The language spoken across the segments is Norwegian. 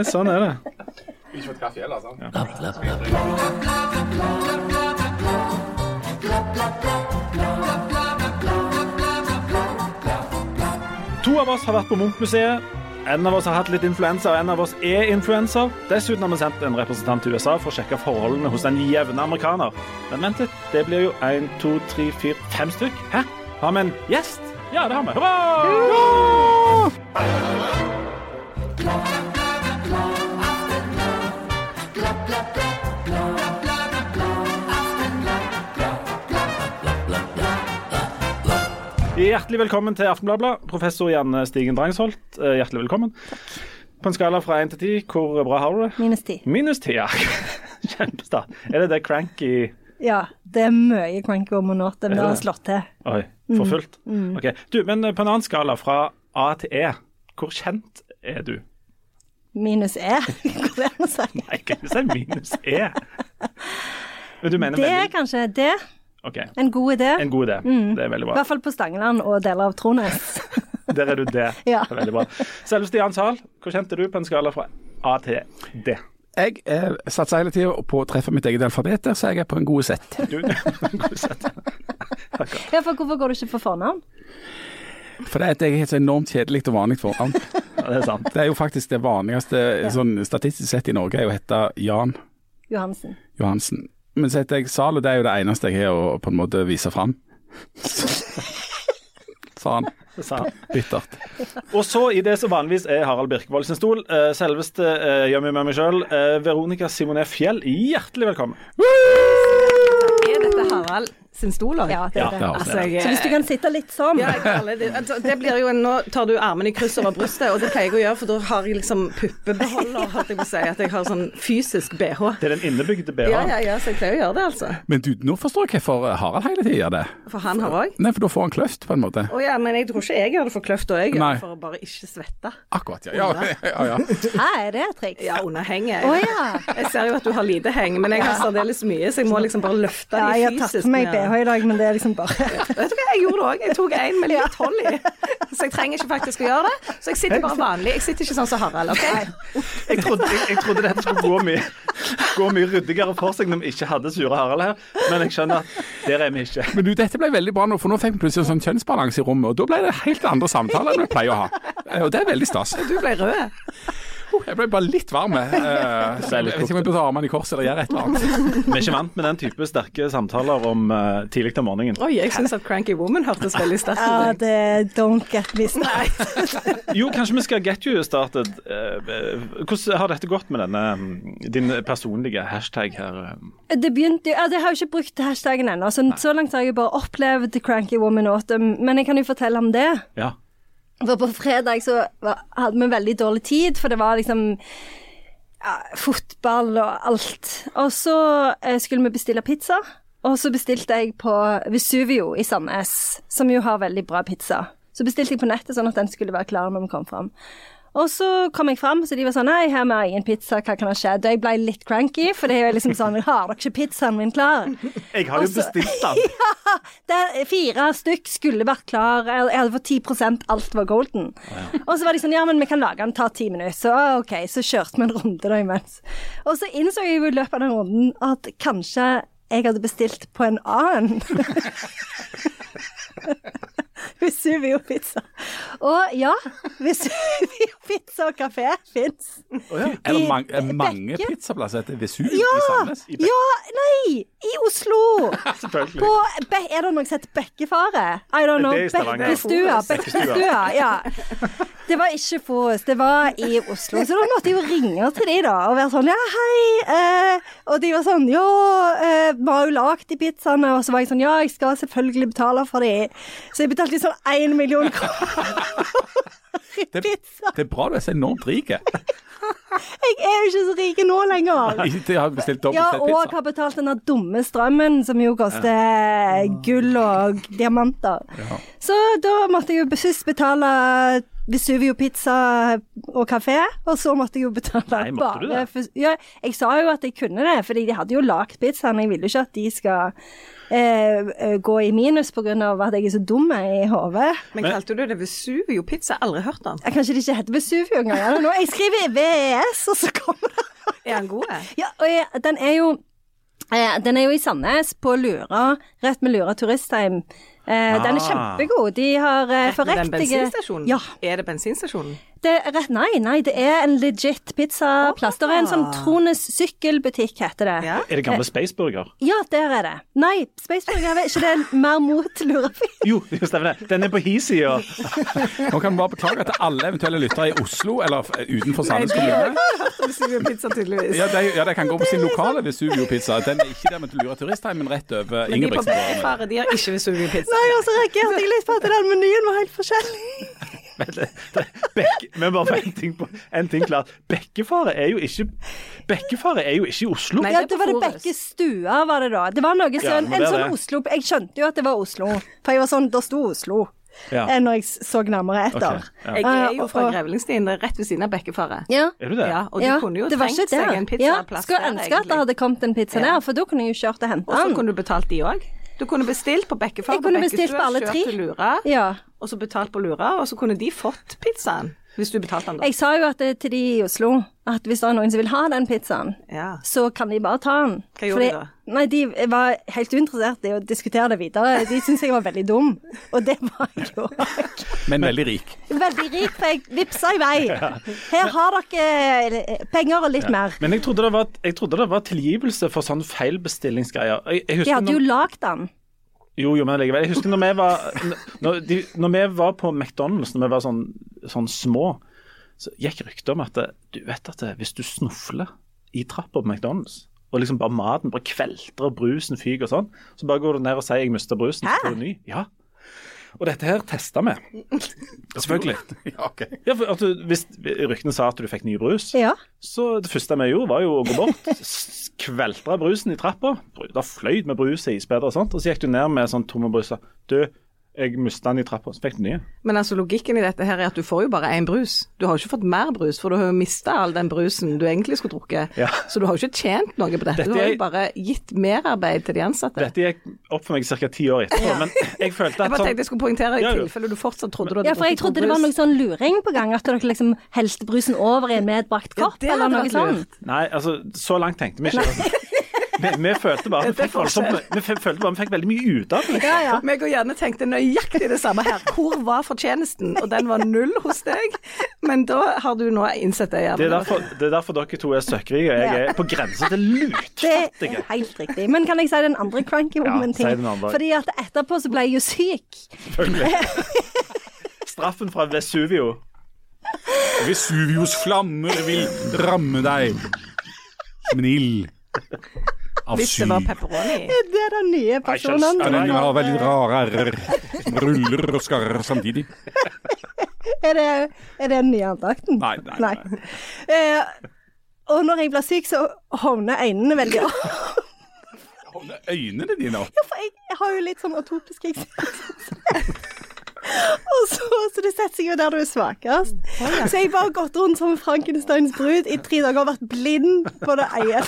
Nei, sånn er det. Ikke fått kaffe heller, sant? To av oss har vært på Munch-museet. En av oss har hatt litt influensa, og en av oss er influenser. Dessuten har vi sendt en representant til USA for å sjekke forholdene hos den jevne amerikaner. Men vent litt, det blir jo én, to, tre, fire, fem stykk. Hæ? Har vi en gjest? Ja, det har vi. Hurra! Hjertelig velkommen til Aftenbladet. Professor Janne Stigen Drangsholt, eh, hjertelig velkommen. På en skala fra 1 til 10, hvor bra har du det? Minus 10. Minus 10, ja. Kjempestart. Er det det cranky Ja, det er mye cranky om og nå, Det det har slått til. Oi, for fullt? Ok. Du, men eh, på en annen skala, fra A til E, hvor kjent er du? Minus E. Er det å si? Nei, kan ikke si minus E. Men du mener Det er veldig kanskje det. OK. En god idé. En god idé. Det er veldig bra. I hvert fall på Stangeland og deler av Trones. Der er du det. Ja. Det er veldig bra. Selveste Jan Sahl, hvor kjent er du på en skala fra A til D? Jeg eh, satser hele tida på å treffe mitt eget alfabet, der, så jeg er på en god sett. Du, god sett. Ja, for hvorfor går du ikke for fornavn? For det er et så enormt kjedelig og vanlig fornavn. Ja, det er sant. Det er jo faktisk det vanligste sånn statistisk sett i Norge, er å hete Jan Johansen. Johansen. Men så heter jeg Zalo, det er jo det eneste jeg har å på en måte vise fram. Sa han bittert. Og så i det som vanligvis er Harald Birkevold sin stol, uh, selveste uh, gjør meg med meg sjøl, uh, Veronica Simonet Fjell, hjertelig velkommen. Er dette Harald sin stol òg? Ja, det er det. ja. Altså, jeg, Så hvis du kan sitte litt sånn ja, det, altså, det blir jo en, Nå tar du armene i kryss over brystet, og det pleier jeg å gjøre, for da har jeg liksom puppebeholder, holdt jeg på å si. At jeg har sånn fysisk bh. Det er den innebygde BH. Ja, ja, ja, så jeg pleier å gjøre det, altså. Men du, nå forstår jeg hvorfor Harald hele tida gjør det. For han har òg. Nei, for da får han kløft, på en måte. Å ja, men jeg tror ikke jeg gjør det for kløft, og jeg gjør det for å bare ikke svette. Akkurat, ja. Ja, ja, ja. Hæ, er det et triks? Ja, under henget. Oh, ja. Jeg ser jo at du har lite heng, men jeg har særdeles mye, så jeg må liksom bare løfte Ja, de jeg har tatt fysisk. meg ned. BH i dag, men det er liksom bare Vet du hva, jeg gjorde det òg. Jeg tok en med litt hold i. Så jeg trenger ikke faktisk å gjøre det. Så jeg sitter bare vanlig. Jeg sitter ikke sånn som Harald, OK? Jeg trodde, jeg, jeg trodde dette skulle gå mye, gå mye ryddigere for seg når vi ikke hadde sure Harald her, men jeg skjønner at der er vi ikke. Men du, dette ble veldig bra nå, for nå fikk vi plutselig en sånn kjønnsbalanse i rommet, og da ble det helt andre samtaler enn vi pleier å ha. Eh, Og det er veldig stas. Du ble rød. Oh, Jeg ble bare litt varm. eh, Jeg vet ikke om jeg burde ta armene i kors eller gjøre et eller annet. Vi er ikke vant med den type sterke samtaler om uh, tidlig om morgenen. Oi, jeg syns at Cranky Woman hørtes veldig sterkt Ja, ut. det Don't get me started. Jo, kanskje vi skal get you started. Eh, hvordan har dette gått med denne mm, din personlige hashtag her? Det begynte ja, Jeg har jo ikke brukt hashtaggen ennå, så, så langt har jeg bare opplevd Cranky Woman Autumn. Men jeg kan jo fortelle om det. Ja. For på fredag så hadde vi veldig dårlig tid, for det var liksom ja, fotball og alt. Og så eh, skulle vi bestille pizza, og så bestilte jeg på Vesuvio i Sandnes, som jo har veldig bra pizza. Så bestilte jeg på nettet sånn at den skulle være klar når vi kom fram. Og så kom jeg fram, så de var sånn Nei, her har vi ingen pizza, hva kan ha skjedd? Og jeg ble litt cranky, for det er jo liksom sånn Har dere ikke pizzaen min klar? Jeg har jo bestilt den. Det, fire stykk skulle vært klar. Jeg jeg hadde fått 10 alt var golden. Og så var de sånn, ja, men vi kan lage den, ta ti minutter. Så OK, så kjørte vi en runde da imens. Og så innså jeg jo i løpet av den runden at kanskje jeg hadde bestilt på en annen. Vesuvio pizza. Og ja, Vesuvio pizza og kafé fins. Er det I mange, er mange pizzaplasser etter Vesuvio Ja! i Sandnes? Ja, nei! I Oslo! Selvfølgelig. På, er det noe som heter Bekkefaret? I don't know. Bekkestua. Bekkestua, ja. Det var ikke Forus, det var i Oslo. Så da måtte jeg jo ringe til de da, og være sånn Ja, hei. Eh, og de var sånn Ja, eh, vi har jo lagd de pizzaene. Og så var jeg sånn Ja, jeg skal selvfølgelig betale for de. Så jeg betalte sånn én million kroner i Det, pizza. det er bra du er så enormt rik. Jeg er jo ikke så rik nå lenger. Jeg har bestilt dobbelt Ja, og pizza. har betalt den dumme strømmen, som jo koster gull og diamanter. Så da måtte jeg jo først betale Vesuvio pizza og kafé, og så måtte jeg jo betale Nei, måtte du det? ja, Jeg sa jo at jeg kunne det, fordi de hadde jo lagd pizzaen. Jeg ville jo ikke at de skal eh, eh, gå i minus pga. at jeg er så dum i hodet. Men kalte du det Vesuvio pizza? Aldri hørt den. Eh, Kanskje det ikke heter Vesuvio engang. Jeg skriver VES, og så kommer det Er den god? Ja, og jeg, den er jo eh, Den er jo i Sandnes, på Lura, rett med Lura turistheim. Eh, Den er Ah. kjempegod. De har eh, Rett ved den bensinstasjonen? Ja. Er det bensinstasjonen? Det er rett, nei, nei, det er en legit pizzaplass. Det er en sånn Trones sykkelbutikk, heter det. Ja. Er det gamle Spaceburger? Ja, der er det. Nei, Spaceburger, er ikke det er mer mot Lurafy. Jo, det stemmer det. Den er på hi-sida. Nå kan vi bare beklage til alle eventuelle lyttere i Oslo eller utenfor Sandnes kommune. Pizza, tydeligvis. Ja, de, ja, de kan gå på sin lokale Vesuvio-pizza. Den er ikke der med Lura turistheim, men rett over Men de på Ingebrigtsen. De har ikke Vesuvio pizza. Nei, og så reagerte jeg litt på at den menyen var helt forskjellig. Bekke, men bare en ting, på, en ting klart. Bekkefare er jo ikke Bekkefare er jo ikke i Oslo. Nei, Ja, det var det Bekkestua, var det da. Det var noe sånn, ja, en sånn. Oslo Jeg skjønte jo at det var Oslo, for jeg var sånn Da sto Oslo. Ja. enn Når jeg så nærmere etter. Okay, ja. Jeg er jo fra Og- Grevlingstien, rett ved siden av Bekkefaret. Ja. Er du det? Ja, og du Ja, kunne jo det trengt seg der. en Ja, pizzaplass skulle ønske at det hadde kommet en pizza Ja. der, for da kunne jeg jo kjørt og hentet Og så kunne du betalt de òg. Du kunne bestilt på Bekkefar Bekkestua, på alle kjørt til Lura, Ja. og så betalt på Lura, og så kunne de fått pizzaen. Hvis du betalte den, da. Jeg sa jo at det, til de i Oslo at hvis det er noen som vil ha den pizzaen, Ja. så kan de bare ta den. Hva gjorde de da? Nei, De var helt uinteressert i å diskutere det videre. De syntes jeg var veldig dum, og det var jeg jo. Men veldig rik. Veldig rik, for jeg vippsa i vei. Her har dere eh, penger og litt mer. Men jeg trodde, det var, trodde det var tilgivelse for sånn feilbestillingsgreier. Jeg, jeg De hadde jo lagd den. jo, jo, men likevel. Jeg husker når vi var, når, de, når vi var på McDonald's, når vi var sånn, sånn små, så gikk ryktet om at du vet at det, hvis du snufler i trappa på McDonald's, og liksom bare maten bare kvelter og brusen fyker og sånn, så bare går du ned og sier 'jeg mista brusen', så får du ny. Ja. Og dette her testa vi. Selvfølgelig. Ja, ok. Ja, for at du, Hvis ryktene sa at du fikk ny brus, Ja. så det første vi gjorde, var jo å gå bort, kveltre brusen i trappa. Da fløyt med brus i isbeder og sånt, og så gikk du ned med sånn tomme brus og sa du, jeg mista den i trappa, så fikk den nye. Men altså, logikken i dette her er at du får jo bare én brus. Du har jo ikke fått mer brus, for du har jo mista all den brusen du egentlig skulle drukket. Ja. Så du har jo ikke tjent noe på dette. Dette Du har er- jo bare gitt merarbeid til de ansatte. Dette gikk opp for meg ca. ti år etterpå, men jeg følte Jeg bare sånn, tenkte jeg skulle poengtere i Ja, tilfelle du fortsatt trodde du hadde brus ja, for jeg trodde det var noe sånn luring på gang. At dere liksom helte brusen over i en medbrakt kopp, eller noe sånt. Nei, altså, så langt tenkte vi ikke. Vi, vi følte bare vi fikk, voldsomt, vi følte bare vi fikk veldig mye ut av det. Ja, ja. Meg og Janne tenkte nøyaktig det samme her. Hvor var fortjenesten? Og den var null hos deg. Men da har du nå innsett det, Det er derfor, det er derfor dere to er søkkrike. Jeg er på grensen til Det er helt riktig. Men kan jeg si den andre cranky Ja, woman-ting? si. Fordi at etterpå så ble jeg jo syk. Selvfølgelig. Straffen fra Vesuvio. Vesuvios flammer vil ramme deg som en ild av Hvis det var syv. pepperoni. Det er den nye personen. Ja, den har veldig rare r som ruller og skarrer samtidig. Er det, er det den nye andakten? Nei, nei, nei. Eh, og når jeg blir syk, så hovner øynene veldig opp. hovner øynene dine opp. Ja, for jeg, jeg har jo litt sånn atopisk eksem. Og så, så det setter seg jo der du er svakest. Så jeg bare har gått rundt som Frankensteins brud i tre dager og vært blind på det ene.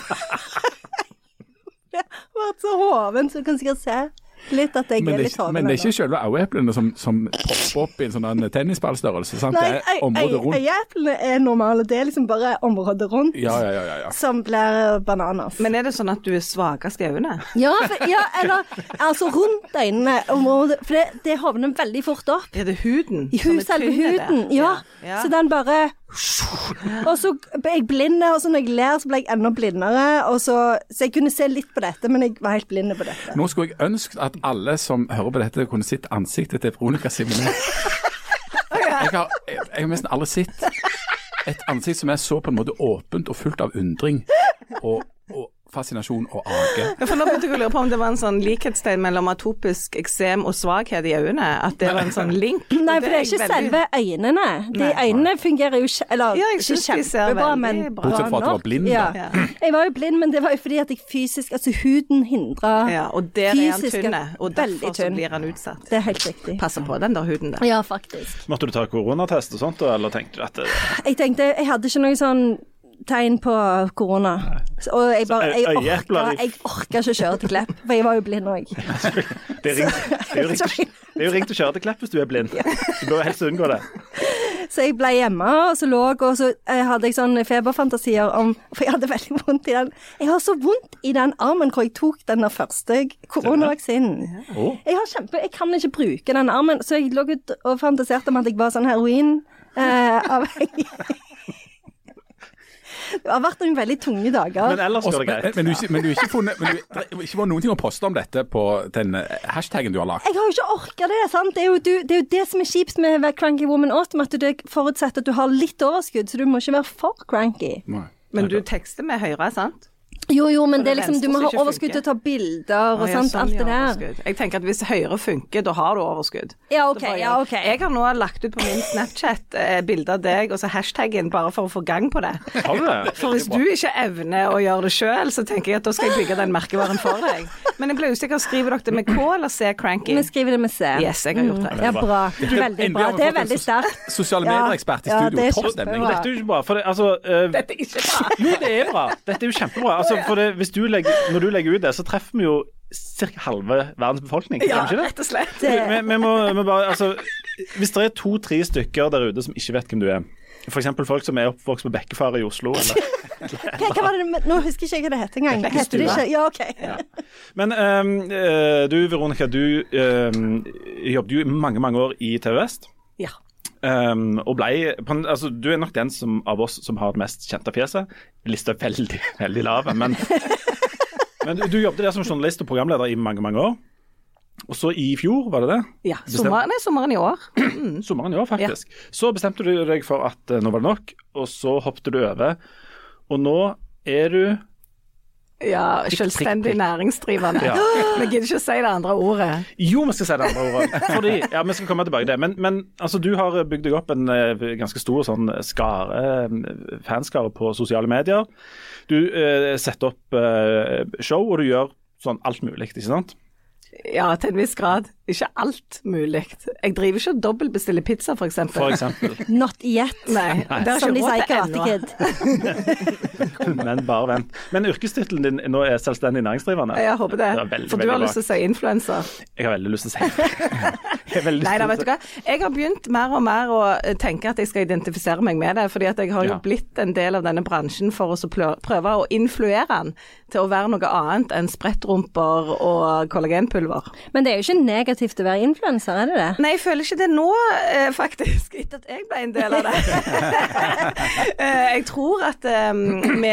Vært så hoven, så du kan sikkert se litt at jeg Men er litt hoven. men det er ikke selve øyeeplene som, som popper opp i en sånn tennisballstørrelse. Sant? Nei, det er området rundt. øyeeplene er normale. Det er liksom bare området rundt Ja, ja, ja, ja, ja. som blir bananas. Men er det sånn at du er svakest i øynene? Ja, for, ja, eller altså rundt øynene. Området, for det, det hovner veldig fort opp. Er det huden? I er selve huden. Ja. Ja. Så den bare Og så ble jeg blind, og så når jeg ler, så ble jeg enda blindere. Så, så jeg kunne se litt på dette, men jeg var helt blind på dette. Nå skulle jeg ønske at alle som hører på dette, kunne sett ansiktet til Veronica Simone. Jeg har, jeg, jeg nesten aldri sett et ansikt som er så på en måte åpent og fullt av undring og, og fascinasjon og age. Ja, For nå begynte jeg å lure på om det var en sånn likhetstegn mellom atopisk eksem og svakhet i øynene. At det var en sånn link. Nei, for det er ikke veldig- selve øynene. De øynene fungerer jo ikke Eller Ja, ikke kjempebra, men bra. Bortsett fra at du var blind, da. Ja. Jeg var jo blind, men det var jo fordi at jeg fysisk Altså huden hindra Ja, og der er han tynne, og derfor så blir han utsatt. Det er helt riktig. Passer på den der huden der. Ja, faktisk. Måtte du ta koronatest og sånt, eller tenkte du at det, Jeg tenkte Jeg hadde ikke noe sånn tegn på korona. Og jeg bare Jeg orka, jeg orka ikke kjøre til Klepp, for jeg var jo blind òg. det, er det, jo ringt, å- å kjøre til Klepp hvis du er blind. Du bør helst unngå det. Så jeg ble hjemme, og så lå og så eh, hadde jeg sånne feberfantasier om For jeg hadde veldig vondt i den Jeg har så vondt i den armen hvor jeg tok den der første koronavaksinen. Jeg har kjempe Jeg kan ikke bruke den armen, så jeg lå og fantaserte om at jeg var sånn heroinavhengig. Det har vært noen veldig tunge dager. Men ellers går det greit. men, du, men du har ikke funnet men du, det har ikke vært noen ting å poste om dette på den hashtagen hashtaggen du har lagt? Jeg har jo ikke orka det. sant? Det er, jo, du, det er jo det som er kjipt med være Cranky Woman Autumn, at det forutsetter at du har litt overskudd, så du må ikke være for cranky. Nei. Men du tekster med høyre, sant? Jo, jo, men det er liksom, du må ha overskudd til å ta bilder og ah, ja, sant, sånn, alt det der. overskudd. Jeg tenker at hvis høyre funker, da har du overskudd. Ja, OK. Bare ja, ok. Jeg har nå lagt ut på min Snapchat eh, bilde av deg og så hashtaggen bare for å få gang på det. Har du det? For hvis du ikke evner å gjøre det sjøl, så tenker jeg at da skal jeg bygge den merkevaren for deg. Men jeg ble usikker, skriver dere det med K eller C, Cranky? Vi skriver det med C. Yes, jeg har gjort det. Ja, bra. Veldig bra. Det er veldig sterkt. Sosiale medier-ekspert i studio. det Topp stemning. Dette er jo ikke bra. For det, altså, uh... Dette er ikke bra. Jo, det er bra. Dette er jo kjempebra. Altså, for det, hvis du legger, når du legger ut det, så treffer vi jo ca. halve verdens befolkning. Ja, ikke det? rett og slett. Vi, Vi, vi må, vi bare, altså, hvis det er to-tre stykker der ute som ikke vet hvem du er, f.eks. folk som er oppvokst med Bekkefare i Oslo, eller Hva, hva var det, med- nå husker ikke jeg hva det heter engang. Heter det ikke Ja, OK. Men ehm, eh, du Veronica, du um, jobbet jo i mange, mange år i TV Vest. Ja. ehm, og ble, på altså, du er nok den som, av oss som har det mest kjente fjeset. Lista er veldig, veldig lav, men, men du, du jobbet der som journalist og programleder i mange, mange år. Og så i fjor, var det det? ja. Sommeren, nei, sommeren i år. Sommeren i år, faktisk. Så bestemte du deg for at uh, nå var det nok, og så hoppet du over. Og nå er du Ja, selvstendig næringsdrivende. Ja. Vi gidder ikke å si det andre ordet. Jo, vi skal si det andre ordet. Fordi, ja, Vi skal komme tilbake til det. Men, men altså, du har bygd deg opp en eh, ganske stor sånn skare, eh, fanskare på sosiale medier. Du eh, setter opp eh, show, og du gjør sånn alt mulig, ikke sant? Ja, til en viss grad. Ikke alt mulig. Jeg driver ikke og dobbeltbestiller pizza, f.eks. For eksempel. Not yet. Nei, har Som de ikke sier i Karate. Men bare vent. Men yrkestittelen din nå er selvstendig næringsdrivende? Jeg håper det. Det veldig, For du har lyst til å si influenser. Jeg har veldig lyst til å si det. Nei da, vet du hva. Jeg har begynt mer og mer å eh, tenke at jeg skal identifisere meg med det. Fordi at jeg har jo Ja. blitt en del av denne bransjen for å prøve å influere den til å være noe annet enn sprettrumper og kollagenpulver. Men det er jo ikke negativt å være influenser, er det det? Nei, jeg føler ikke det nå, eh, faktisk, etter at jeg ble en del av det. Eh, jeg tror at um, vi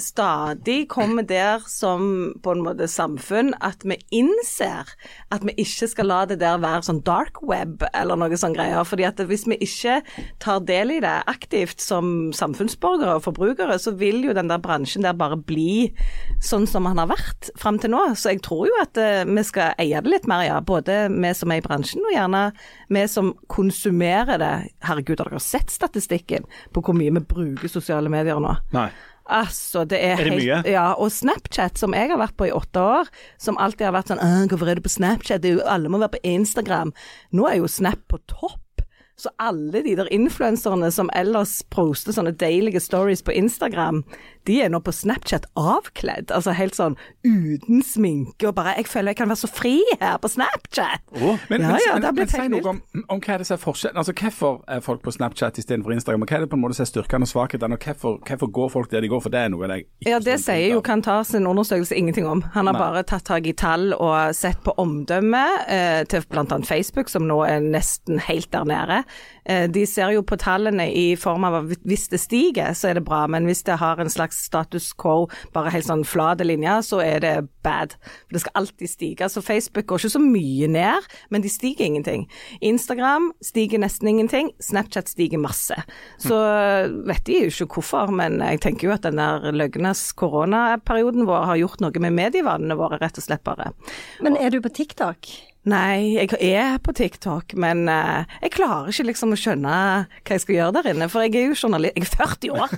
stadig kommer der som på en måte samfunn at vi innser at vi ikke skal la det der være sånn dark web eller noe sånn greier. fordi at hvis vi ikke tar del i det aktivt som samfunnsborgere og forbrukere, så vil jo den der bransjen der bare bli sånn som han har vært fram til nå. Så jeg tror jo at uh, vi skal eie det litt mer, ja. Både vi som er i bransjen, og gjerne vi som konsumerer det. Herregud, har dere sett statistikken på hvor mye vi bruker sosiale medier nå? Nei. Altså, det er, Er det helt mye? Ja, og Snapchat, som jeg har vært på i åtte år, som alltid har vært sånn 'Hvorfor er du på Snapchat? Jo, alle må være på Instagram.' Nå er jo Snap på topp. Så alle de der influenserne som ellers poster sånne deilige stories på Instagram, de er nå på Snapchat avkledd. Altså helt sånn uten sminke og bare 'Jeg føler jeg kan være så fri her på Snapchat'. Oh, Men, Ja, ja, men, det men si noe om, om hva er det som er forskjellen. Altså, hvorfor er folk på Snapchat istedenfor Instagram? Hva er det på en måte som er styrkene og svakhetene, og hvorfor, hvorfor går folk der de går? For det er noe jeg ikke Ja, det sier jo Kantars undersøkelse ingenting om. Han har Nei. bare tatt tak i tall og sett på omdømmet eh, til bl.a. Facebook, som nå er nesten helt der nede. Eh, de ser jo på tallene i form av at hvis det stiger, så er det bra, men hvis det har en slags status quo, bare helt sånn flate linje, så er det bad. For det skal alltid stige. Så Facebook går ikke så mye ned, men de stiger ingenting. Instagram stiger nesten ingenting, Snapchat stiger masse. Så vet de jo ikke hvorfor, men jeg tenker jo at den der løgnes koronaperioden vår har gjort noe med medievanene våre, rett og slett bare. Men er du på TikTok? Nei, jeg er på TikTok, men uh, jeg klarer ikke liksom å skjønne hva jeg skal gjøre der inne, for jeg er jo journalist Jeg er 40 år!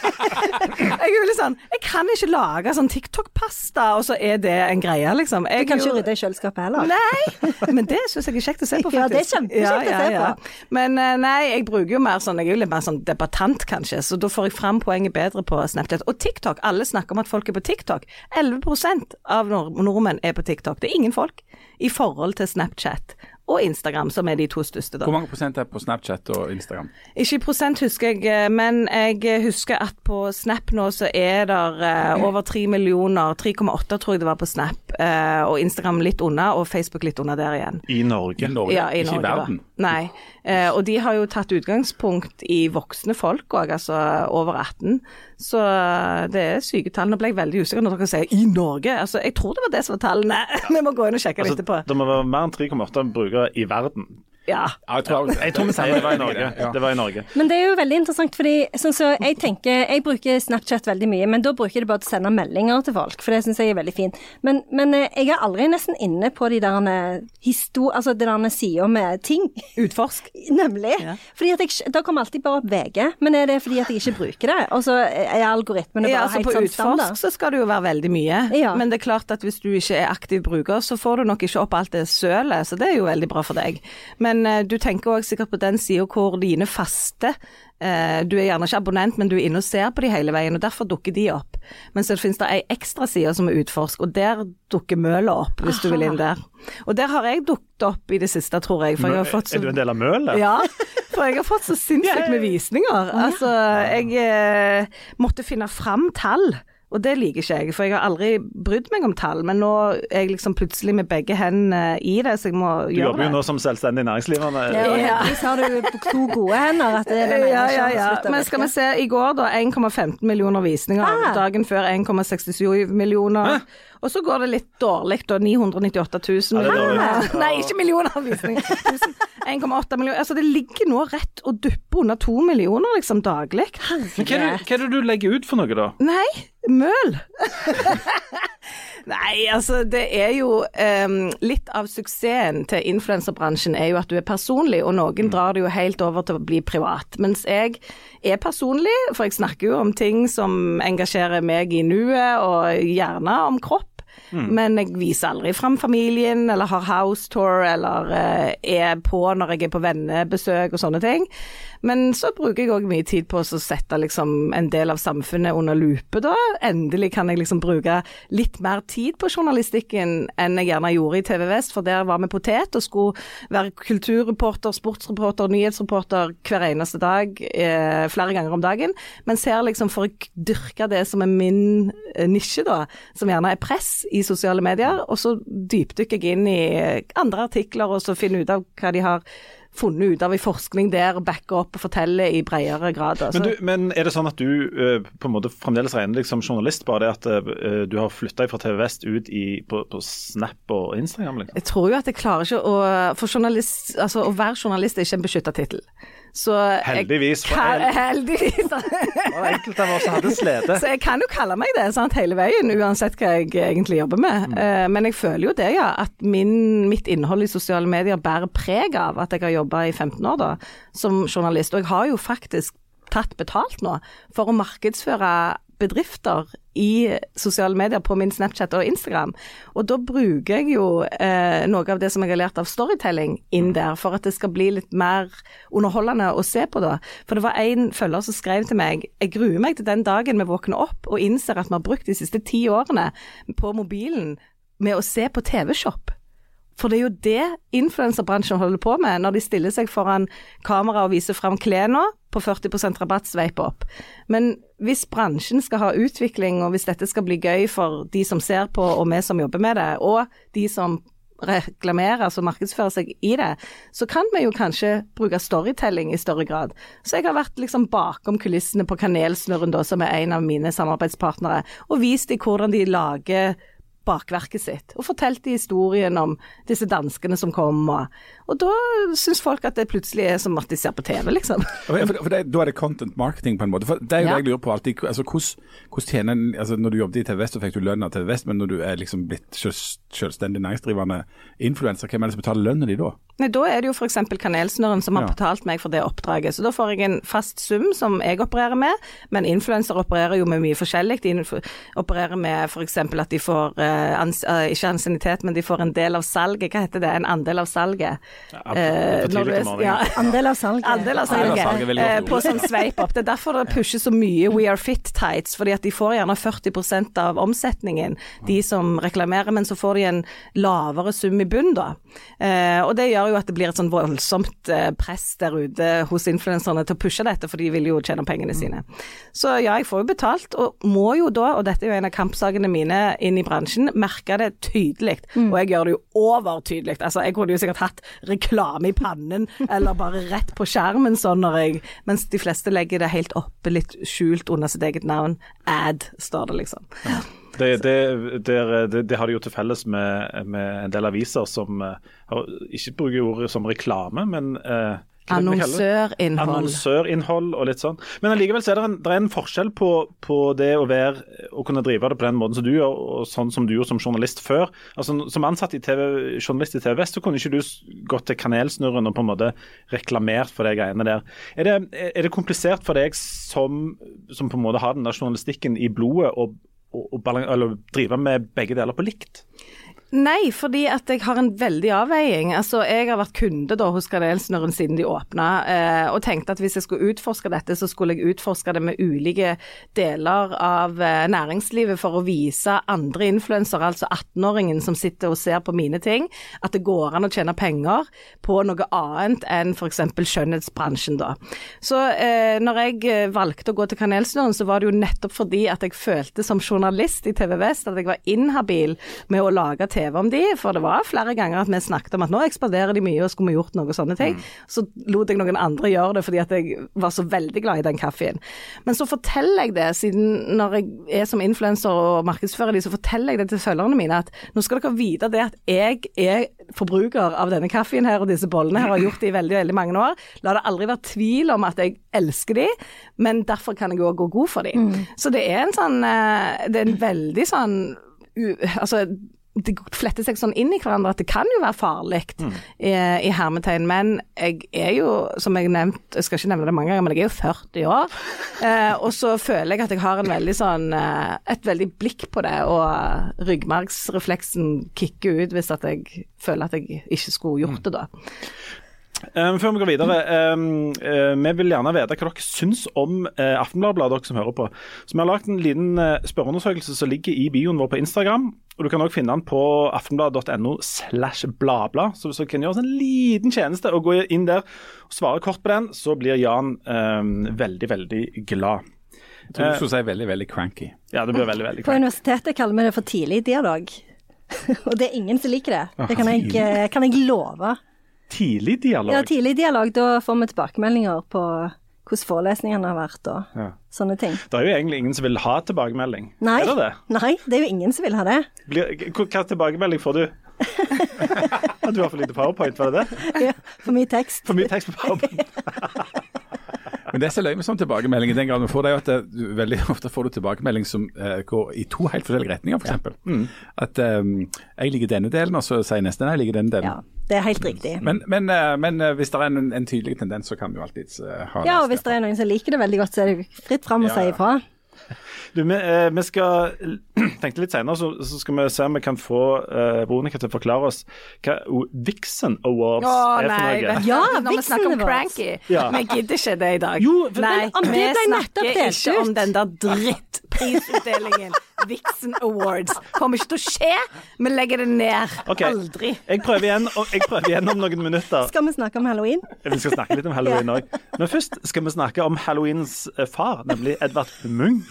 jeg er jo litt sånn Jeg kan ikke lage sånn TikTok-pasta, og så er det en greie, liksom. Jeg du kan ikke rydde i kjøleskapet heller? Nei, men det syns jeg er kjekt å se på, faktisk. Ja, det er kjempekjekt ja, ja, ja. å se på. Men uh, nei, jeg bruker jo mer sånn Jeg er jo litt mer sånn debattant, kanskje, så da får jeg fram poenget bedre på Snapchat. Og TikTok, alle snakker om at folk er på TikTok. 11% av nordmenn er på TikTok. Det er ingen folk i forhold til Snapchat og Instagram, som er de to største. Da. Hvor mange prosent er på Snapchat og Instagram? Ikke i prosent husker jeg, eh, men jeg husker at på Snap nå så er det uh, over 3 millioner, 3,8 tror jeg det var på Snap, uh, og Instagram litt unna, og Facebook litt unna der igjen. I Norge? I Norge. Ja, i Ikke Norge, i verden? Da. Nei. Uh, og de har jo tatt utgangspunkt i voksne folk òg, altså over 18. Så det er syke tall. Nå ble jeg veldig usikker når dere sier 'i Norge'. Altså, jeg tror det var det som var tallene. Vi må gå inn og sjekke altså, det etterpå. Det må være mer enn 3,8 brukere i verden. Ja. Ja, jeg tror, Jeg tror vi sier det var i Norge. Det var i Norge. Men det er jo veldig interessant, fordi sånn så jeg tenker Jeg bruker Snapchat veldig mye, men da bruker jeg det bare til å sende meldinger til folk, for det syns jeg er veldig fint. Men, men eh, jeg er aldri nesten inne på de der eh, histo... Altså de der sida med ting. Utforsk. Nemlig. Ja. Fordi at jeg, Da kommer alltid bare opp VG, men er det fordi at jeg ikke bruker det? Og så er algoritmene bare Ja, altså helt På sånn utforsk så skal det jo være veldig mye, Ja. men det er klart at hvis du ikke er aktiv bruker, så får du nok ikke opp alt det sølet, så det er jo veldig bra for deg. Men eh, du tenker òg sikkert på den sida hvor dine faste eh, Du er gjerne ikke abonnent, men du er inne og ser på de hele veien, og derfor dukker de opp. Men så finnes det ei ekstra side som er utforsk, og der dukker møla opp, hvis du vil inn der. Og der har jeg dukket opp i det siste, tror jeg. For jeg har fått så Er du en del av mølet? ja, for jeg har fått så sinnssykt med visninger. Altså, jeg eh, måtte finne fram tall. Og det liker ikke jeg, for jeg har aldri brydd meg om tall. Men nå er jeg liksom plutselig med begge hendene i det, så jeg må gjøre det. Du jobber jo nå som selvstendig næringsdrivende. Ja, og Ja. heldigvis har du to gode hender. At det er den ene Ja, ja, ja. Men skal vi se, i går da 1,15 millioner visninger. Ah. Dagen før 1,67 millioner. Og så går det litt dårlig, da. 998 000. Ja, det er dårlig. Nei, ikke millioner visninger. 1,8 millioner. Altså det ligger nå rett og dupper under to millioner liksom daglig. Men hva er, det, hva er det du legger ut for noe, da? Nei, møl. Nei, altså det er jo um, Litt av suksessen til influenserbransjen er jo at du er personlig, og noen drar det jo helt over til å bli privat. Mens jeg er personlig, for jeg snakker jo om ting som engasjerer meg i nuet, og gjerne om kropp. Men jeg viser aldri fram familien, eller har house tour, eller uh, er på når jeg er på vennebesøk og sånne ting. Men så bruker jeg òg mye tid på å sette liksom en del av samfunnet under lupe, da. Endelig kan jeg liksom bruke litt mer tid på journalistikken enn jeg gjerne gjorde i TV Vest, for der var vi potet og skulle være kulturreporter, sportsreporter, nyhetsreporter hver eneste dag, eh, flere ganger om dagen. Mens her liksom for å dyrke det som er min eh, nisje, da, som gjerne er press i sosiale medier, og så dypdykker jeg inn i andre artikler og så finner ut av hva de har funnet ut av i forskning der, backer opp og forteller i bredere grad. Altså. Men, du, men er det sånn at du uh, på en måte fremdeles regner deg som journalist, bare det at uh, du har flytta fra TV Vest ut i, på, på Snap og Instagram? liksom? Jeg tror jo at jeg klarer ikke å For journalist, altså å være journalist er ikke en beskytta tittel. Så Heldigvis. For kan, heldigvis. det var enkelte av oss som hadde slede. Så jeg kan jo kalle meg det sant, hele veien, uansett hva jeg egentlig jobber med. Eh, men jeg føler jo det, ja. At min, mitt innhold i sosiale medier bærer preg av at jeg har jobba i 15 år da, som journalist. Og jeg har jo faktisk tatt betalt nå for å markedsføre bedrifter i sosiale medier på min Snapchat og Instagram. Og da bruker jeg jo eh, noe av det som jeg har lært av storytelling inn der, for at det skal bli litt mer underholdende å se på da. For det var en følger som skrev til meg jeg gruer meg til den dagen vi våkner opp og innser at vi har brukt de siste ti årene på mobilen med å se på TV-shop. For det er jo det influenserbransjen holder på med når de stiller seg foran kamera og viser fram klærne på 40% rabatt sveip opp. Men hvis bransjen skal ha utvikling, og hvis dette skal bli gøy for de som ser på og vi som jobber med det, og de som reklamerer, altså markedsfører seg i det, så kan vi jo kanskje bruke storytelling i større grad. Så jeg har vært liksom bakom kulissene på Kanelsnurren, da, som er en av mine samarbeidspartnere, og vist dem hvordan de lager bakverket sitt, og fortalte historien om disse danskene som kom, og, da syns folk at det plutselig er som at de ser på TV, liksom. For, for, for det, Da er det content marketing på en måte. For det er jo Ja. det jeg lurer på alltid. Altså, hvordan, tjener en altså, Når du jobbet i TV Vest, så fikk du lønn av TV Vest, men når du er liksom blitt selv- selvstendig næringsdrivende influenser, hvem er det som betaler lønnen din da? Nei, Da er det jo f.eks. Kanelsnurren som har Ja. betalt meg for det oppdraget. Så da får jeg en fast sum som jeg opererer med, men influensere opererer jo med mye forskjellig. De opererer med f.eks. at de får eh, ans eh, ikke ansiennitet, men de får en del av salget. Hva heter det? En andel av salget. Eh, du tidlig er- ja, Andel av salget. Andel av Andel av salget. salget eh, på sånn sveip opp. Det er derfor det pusher så mye We Are Fit Tights, fordi at de får gjerne 40% av omsetningen, de som reklamerer, men så får de en lavere sum i bunn, da. Eh, og det gjør jo at det blir et sånn voldsomt eh, press der ute hos influenserne til å pushe dette, for de vil jo tjene pengene sine. Så ja, jeg får jo betalt, og må jo da, og dette er jo en av kampsakene mine inn i bransjen, merke det tydelig. Og jeg gjør det jo overtydelig. Altså, jeg kunne jo sikkert hatt reklame i pannen, eller bare rett på skjermen sånn når jeg Mens de fleste legger det helt oppe, litt skjult under sitt eget navn. Ad, står det liksom. Det, det, det, det, det har de jo til felles med, med en del aviser som eh, har, ikke bruker ordet som reklame, men eh? Annonsørinnhold. Annonsørinnhold og litt sånn. Men allikevel så er det en, er en forskjell på, på det å være å kunne drive det på den måten som du gjør, og sånn som du gjorde som journalist før. Altså Som ansatt i TV, journalist i TV Vest, så kunne ikke du gått til Kanelsnurren og på en måte reklamert for de greiene der. Er det, er det komplisert for deg som, som på en måte har den der journalistikken i blodet, å å- å drive med begge deler på likt? Nei, fordi at jeg har en veldig avveiing. Altså, jeg har vært kunde da hos Kanelsnurren siden de åpna, eh, og tenkte at hvis jeg skulle utforske dette, så skulle jeg utforske det med ulike deler av eh, næringslivet for å vise andre influensere, altså 18-åringen som sitter og ser på mine ting, at det går an å tjene penger på noe annet enn f.eks. skjønnhetsbransjen, da. Så eh, når jeg eh, valgte å gå til Kanelsnurren, så var det jo nettopp fordi at jeg følte som journalist i TV Vest at jeg var inhabil med å lage TV om de, for det var flere ganger at vi snakket om at nå ekspanderer de mye og skulle vi gjort noe sånne ting. Så lot jeg noen andre gjøre det fordi at jeg var så veldig glad i den kaffen. Men så forteller jeg det, siden når jeg er som influenser og markedsfører de, så forteller jeg det til følgerne mine at nå skal dere vite det at jeg er forbruker av denne kaffen her og disse bollene her, og har gjort det i veldig, veldig mange år. La det aldri være tvil om at jeg elsker de, men derfor kan jeg òg gå god for de. Så det er en sånn eh, Det er en veldig sånn Altså det fletter seg sånn inn i hverandre at det kan jo være farlig i, i hermetegn. Men jeg er jo, som jeg nevnt, jeg skal ikke nevne det mange ganger, men jeg er jo 40 år. Eh, og så føler jeg at jeg har en veldig sånn, eh, et veldig blikk på det, og ryggmargsrefleksen kicker ut hvis at jeg føler at jeg ikke skulle gjort det da. Um, før vi går videre, um, uh, vi vil gjerne vite hva dere syns om uh, Aftenbladet, dere som hører på. Så Vi har lagd en liten uh, spørreundersøkelse som ligger i bioen vår på Instagram. og Du kan også finne den på aftenbladet.no slash blabla. Så hvis dere kan gjøre oss en liten tjeneste og gå inn der og svare kort på den, så blir Jan um, veldig, veldig glad. Jeg tror du skulle si veldig, veldig cranky. Ja, det blir veldig, veldig cranky. På universitetet kaller vi det for tidlig dialog. Og det er ingen som liker det. Det kan jeg, eh, kan jeg love. Tidlig dialog. Ja, tidlig dialog, da får vi tilbakemeldinger på hvordan forelesningene har vært og Ja. sånne ting. Det er jo egentlig ingen som vil ha tilbakemelding. Nei, Er det det? nei, det er jo ingen som vil ha det. Blir, hva tilbakemelding får du? At du har for lite powerpoint, var det det? Ja, for mye tekst. For mye tekst på powerpoint? Men det som er løye med sånn tilbakemelding, i den grad vi får det, er jo at det, veldig ofte får du tilbakemelding som uh, går i to helt forskjellige retninger, f.eks. Mm. At um, jeg liker denne delen, og så sier neste nei, jeg liker denne delen. Ja, det er helt riktig. Men, men, eh, men eh, hvis det er en, en tydelig tendens, så kan vi jo alltids ha ha Ja, og hvis det er noen som liker det veldig godt, så er det fritt fram å Ja, si ifra. Du, vi, eh, vi skal tenkte litt senere, så, så skal vi se om vi kan få uh, Veronica til å forklare oss hva Vixen Awards Å er for nei, noe. Ja, når vi snakker om cranky. Ja. Vi gidder ikke det i dag. Jo, nei, Men om det vi ble nettopp ikke om den der drittprisutdelingen. Vixen Awards. Kommer ikke til å skje. Vi legger det ned. Okay. Aldri. Jeg prøver, igjen, og jeg prøver igjen om noen minutter. Skal vi snakke om halloween? Vi skal snakke litt om halloween òg. Men først skal vi snakke om halloweens eh, far, nemlig Edvard Munch.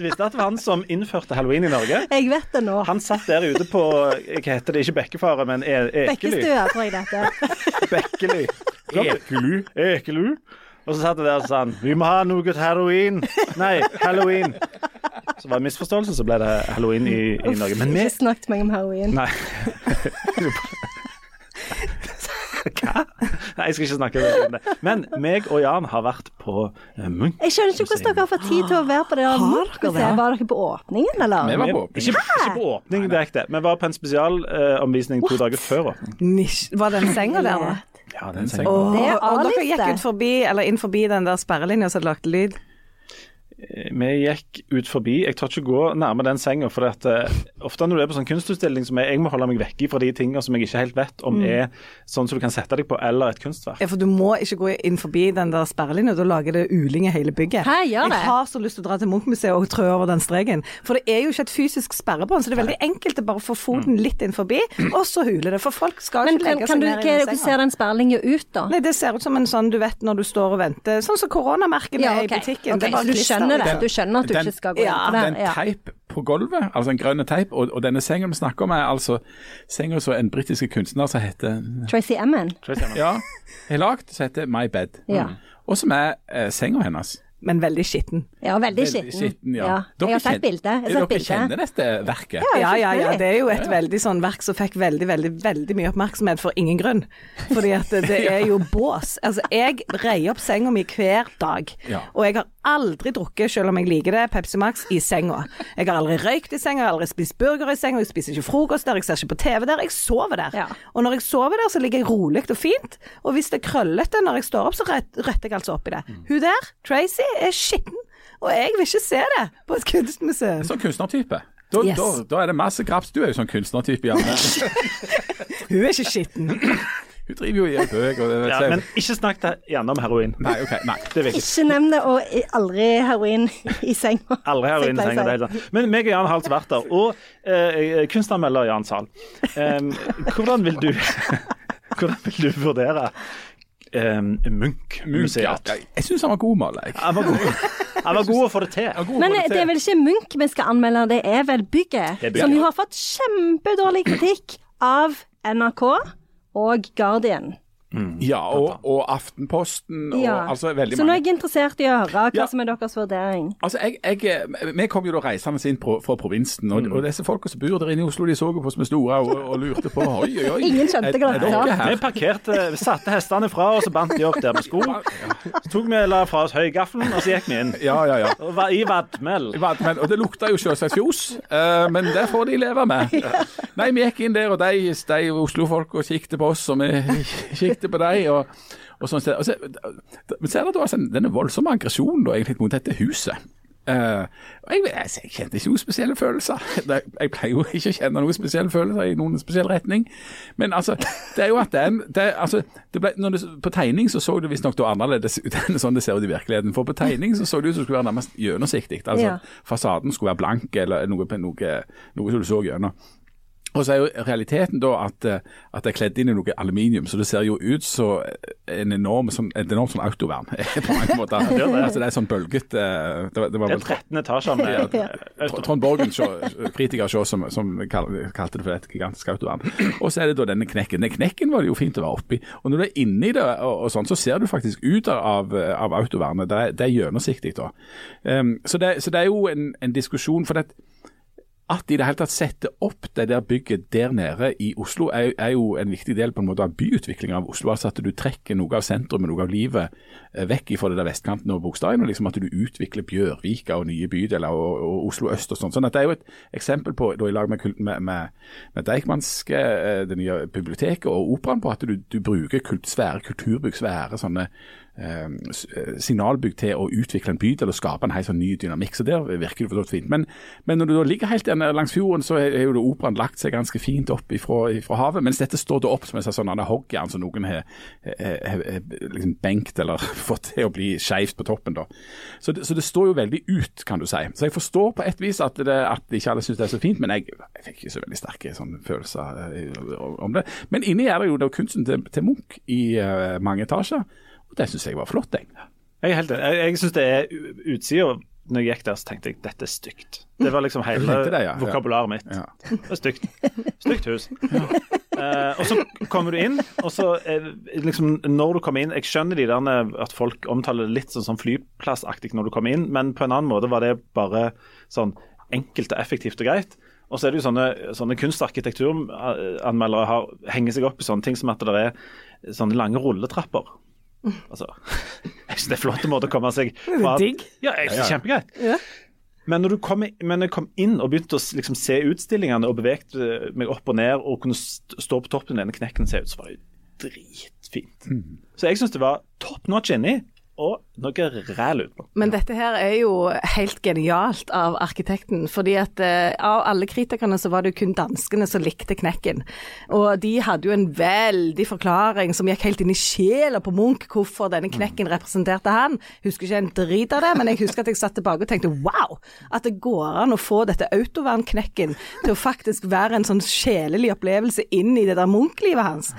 Du visste at det var han som innførte halloween i Norge? Jeg vet det nå. Han satt der ute på Hva heter det? Ikke Bekkefare, men e Ekely. Bekkestua, tror jeg det heter. Bekkely. Ekelu. Ekelu. Og så satt jeg der og sa han, vi må ha noe heroin. Nei, halloween. Så var det misforståelse, så ble det halloween i, i Norge. Men vi Ikke snakket meg om heroin. Nei. Hva? Nei, jeg skal ikke snakke om det. Men meg og Jan har vært på eh, Munch. Jeg skjønner ikke hvordan dere har fått tid til å være på det der Munch-museet. Var dere på åpningen, eller? Vi var på åpning. Ikke, ikke på åpning direkte. Vi var på en spesialomvisning to dager før åpning. Nisj. Var den senga der, da? Ja, Den sengen. Og, og dere gikk ut forbi, eller inn forbi den der sperrelinja som lagde lyd? Vi gikk ut forbi. Jeg tør ikke gå nærme den senga. For at, eh, ofte når du er på sånn kunstutstilling som jeg må holde meg vekk fra de tingene som jeg ikke helt vet om er sånn som du kan sette deg på, eller et kunstverk. Ja, for du må ikke gå inn forbi den der sperrelinja, da lager det uling i hele bygget. Hæ, gjør det? Jeg har så lyst til å dra til Munch-museet og trø over den streken. For det er jo ikke et fysisk sperrebånd, så det er veldig enkelt å bare få foten litt inn forbi, og så huler det. For folk skal Men ikke legge kan seg ned i den hvordan Men ser den sperrelinja ut, da? Nei, det ser ut som en sånn du vet når du står og venter. Sånn som koronamerkene Ja, er i butikken. Okay, det er bare. Skjønner det? Den- Du skjønner at du den- ikke skal gå inn Ja, Det er det? en teip på gulvet, altså en grønn teip, og, og denne senga vi snakker om er altså senga som en britisk kunstner som heter Tracy Emin. Ja, har lagd, som heter My Bed. Ja. Og som er eh, senga hennes. Men veldig skitten. Ja, veldig Veldig skitten. ja. Ja. Dere Jeg har sett bilde. bildet. Jeg har Dere sett bildet. kjenner dette verket? Ja, ja, ja. Det er jo et veldig sånn verk som fikk veldig, veldig veldig mye oppmerksomhet for ingen grunn. Fordi at det er jo bås. Altså, jeg reier opp senga mi hver dag. Og jeg har aldri drukket, selv om jeg liker det, Pepsi Max i senga. Jeg har aldri røykt i senga, jeg har aldri spist burger i senga, jeg spiser ikke frokost der, jeg ser ikke på TV der, jeg sover der. Ja. Og når jeg sover der, så ligger jeg rolig og fint. Og hvis det er krøllete når jeg står opp, så rett- retter jeg altså opp i det. Hun der, Tracy, er skitten. Og jeg vil ikke se det på et kunstmuseum. Sånn kunstnertype. Da, Yes. da, da er det masse graps. Du er jo sånn kunstnertype, Janne. Hun er ikke skitten. Hun driver jo i en bøk og det, Ja, men ikke snakk gjerne om heroin. Nei, ok, nei. Det jeg ikke. Ikke nevn det, og aldri heroin i senga. Aldri heroin i senga. det er helt sant. Men meg og Jan har altså vært der. Og eh, kunstanmelder Jan Zahl, em, hvordan vil du Hvordan vil du vurdere um, Munch, ja. Munch-museet? Jeg, jeg syns han var god Malle. Han var god. Han var god å få det til. Men det er vel ikke Munch vi skal anmelde, det er vel er bygget. Som jo har fått kjempedårlig kritikk av NRK og Guardian. Ja, og, og Aftenposten og Ja. altså veldig Så nå er jeg interessert i å høre hva Ja. som er deres vurdering. Altså, jeg, jeg, Vi kom jo da reisende inn pro, fra provinsen, og, og disse folka som bor der inne i Oslo, de så jo på oss med store og, og lurte på Oi, oi, oi. Ingen skjønte hva det var. dere Vi parkerte, satte hestene fra oss og bandt de opp der med sko. Så tok vi la fra oss høygaffelen, og så gikk vi inn. Ja, ja, ja. Og var i vadmel. Var- og det lukta jo selvsagt fjos, uh, men det får de leve med. Nei, vi gikk inn der, og de, de Oslo-folka kikket på oss, og vi kikket på deg. Og, og sånn, og så, men ser du altså en- denne voldsomme aggresjonen da, egentlig mot dette huset. Uh, og jeg, jeg, jeg kjente ikke noen spesielle følelser. Jeg pleier jo ikke å kjenne noen spesielle følelser i noen spesiell retning. Men altså, det er jo at den det, altså, det ble, det, På tegning så så det visstnok annerledes ut enn sånn det ser ut i virkeligheten. For på tegning så så det ut som det skulle være nærmest gjennomsiktig. Altså Ja. fasaden skulle være blank eller noe, noe, noe som du så gjennom. Og så er jo realiteten da at, eh, at det er kledd inn i noe aluminium, så det ser jo ut som en enorm, sånn, et enormt sånn autovern på mange måter. altså det er sånn bølget eh, Det var, det Det er 13 etasjer med ja, Trond Borgen, kritiker sjå, som, som kalte det for et gigantisk autovern. Og så er det da denne knekken. Den knekken var det jo fint å være oppi. Og når du er inni det, og, og sånn, så ser du faktisk ut av, av autovernet. Det er, det er gjennomsiktig. da. Um, så, det, så det er jo en, en diskusjon. for det at de i det hele tatt setter opp det der bygget der nede i Oslo, er, er jo en viktig del på en måte av byutviklingen av Oslo. altså At du trekker noe av sentrum og noe av livet eh, vekk fra det der vestkanten og Bogstadøyen. og liksom At du utvikler Bjørvika og nye bydeler og, og Oslo øst og sånn. sånn at Det er jo et eksempel på, da i lag med, med, med, med Deichmanske, eh, det nye biblioteket og operaen, på at du, du bruker kult, svære kulturbygg, svære sånne signalbygg til å utvikle en bydel og skape en helt sånn ny dynamikk. Så der virker det for så fint. Men, men når du da ligger helt der langs fjorden, så er jo operaen lagt seg ganske fint opp ifra, ifra havet. Mens dette står da opp som en sånn annen hoggjern som noen har har- har liksom benkt eller fått til å bli skeivt på toppen. da. Så det, så det står jo veldig ut, kan du si. Så jeg forstår på et vis at, det, at ikke alle syns det er så fint, men jeg, jeg fikk ikke så veldig sterke sånn, følelser eh, om det. Men inni er det jo da kunsten til, til Munch i uh, mange etasjer. Og det syns jeg var flott, jeg. Jeg helt. Jeg, jeg syns det er utsida når jeg gikk der, så tenkte jeg dette er stygt. Det var liksom hele det, ja. Ja. vokabularet mitt. Ja. Det er stygt. Stygt hus. Eh, og så kommer du inn, og så uh, liksom, når du kommer inn Jeg skjønner de der at folk omtaler det litt sånn, sånn flyplassaktig når du kommer inn, men på en annen måte var det bare sånn enkelt og effektivt og greit. Og så er det jo sånne, sånne kunstarkitekturanmeldere har, henger seg opp i sånne ting som at det er sånne lange rulletrapper. Altså, jeg synes det er en flott måte å komme seg fra digg. Ja, jeg synes det er kjempegreit. Ja. Men når, du kom, men jeg kom inn og begynte å liksom, se utstillingene og bevegte meg opp og ned og kunne stå på toppen av denne knekken og ut, så var det jo dritfint. Så jeg syns det var top notch inni, og noe ræl utpå. Men dette her er jo helt genialt av arkitekten. fordi at eh, av alle kritikerne så var det jo kun danskene som likte knekken. Og de hadde jo en veldig forklaring som gikk helt inn i sjela på Munch, hvorfor denne knekken representerte han. Husker ikke en drit av det, men jeg husker at jeg satt tilbake og tenkte wow, at det går an å få dette autovernknekken til å faktisk være en sånn sjelelig opplevelse inn i det der Munch-livet hans.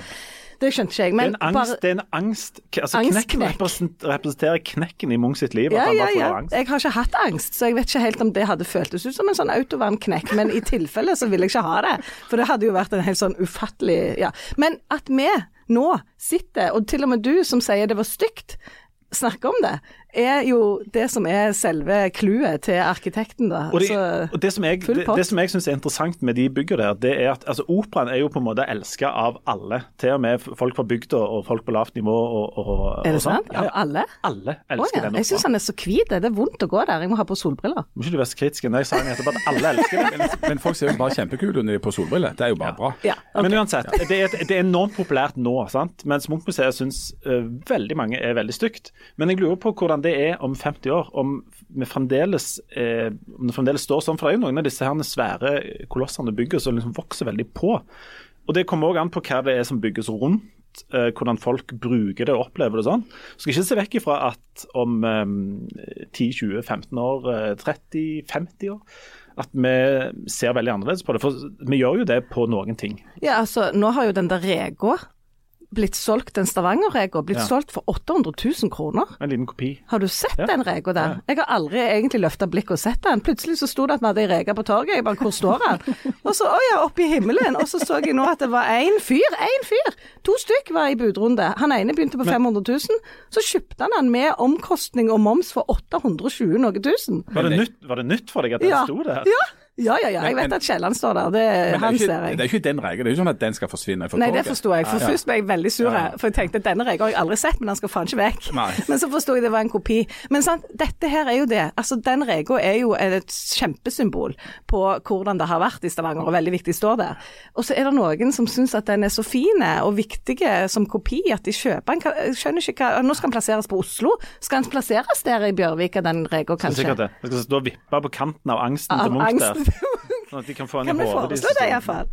Det skjønte ikke jeg. Det er Men en angst. Det er en angst. Altså, Angstknekk. knekken represent- representerer knekken i Munch sitt liv. Ja, ja, ja. angst. Jeg har ikke hatt angst, så jeg vet ikke helt om det hadde føltes ut som en sånn autovernknekk. Men i tilfelle så vil jeg ikke ha det, for det hadde jo vært en helt sånn ufattelig Ja. Men at vi nå sitter, og til og med du som sier det var stygt, snakker om det, er jo det som er selve clouet til arkitekten, da. Og det, Altså, og det som jeg, full det, pott. det som jeg syns er interessant med de byggene der, det er at altså, operaen er jo på en måte elska av alle. Til og med folk fra bygda og folk på lavt nivå. Og, og, er det og sånn. sant? Ja, Av ja. alle? Alle elsker oh, ja. den Jeg syns han er så hvit. Det er vondt å gå der. Jeg må ha på solbriller. Må ikke du være så kritisk. Når jeg sa nettopp at alle elsker det. Men, men folk ser jo bare kjempekule når de er på solbriller. Det er jo bare bra. Ja, ok. Men uansett, det er, det er enormt populært nå, sant? mens Munchmuseet syns uh, veldig mange er veldig stygt. Men jeg lurer på hvordan det er om 50 år, om, fremdeles, eh, om det fremdeles står sånn. For det er jo noen av disse her svære kolossene bygges som liksom vokser veldig på. Og Det kommer òg an på hva det er som bygges rundt, eh, hvordan folk bruker det og opplever det sånn. Skal ikke se vekk ifra at om eh, 10-20-15 år, eh, 30-50 år at vi ser veldig annerledes på det. For vi gjør jo det på noen ting. Ja, altså, nå har jo den der rega blitt solgt, en Stavanger-rega, blitt Ja. solgt for 800 000 kroner. En liten kopi. Har du sett Ja. den reka der? Jeg har aldri egentlig løfta blikket og sett den. Plutselig så sto det at vi hadde ei reke på torget. Jeg bare, hvor står den? Og så, å ja, oppe i himmelen. Og så så jeg nå at det var én fyr, én fyr. To stykk var i budrunde. Han ene begynte på 500 000. Så kjøpte han den med omkostning og moms for 820 noe tusen. Var det, nytt, var det nytt for deg at den Ja. sto der? Ja, ja, ja. ja. Jeg Men- vet at Kielland står der. Det, Men det han er, ikke, ser jeg. det er ikke den regelen. Det er ikke sånn at den skal forsvinne For Nei, det forsto jeg. For Ja. først ble jeg veldig sur, Ja, ja. for jeg tenkte at denne regelen har jeg aldri sett, men den skal faen ikke vekk. Nei. Men så forsto jeg det var en kopi. Men sant, dette her er jo det. Altså, den regelen er jo et kjempesymbol på hvordan det har vært i Stavanger, og veldig viktig står der. Og så er det noen som syns at den er så fin og viktig som kopi at de kjøper den. Jeg skjønner ikke hva Nå skal den plasseres på Oslo. Skal den plasseres der i Bjørvika, den regelen, Det kanskje? sikkert det. Den skal stå og vippe på kanten av angsten Av til Munch der. Sånn at de kan få den Kan i hodet.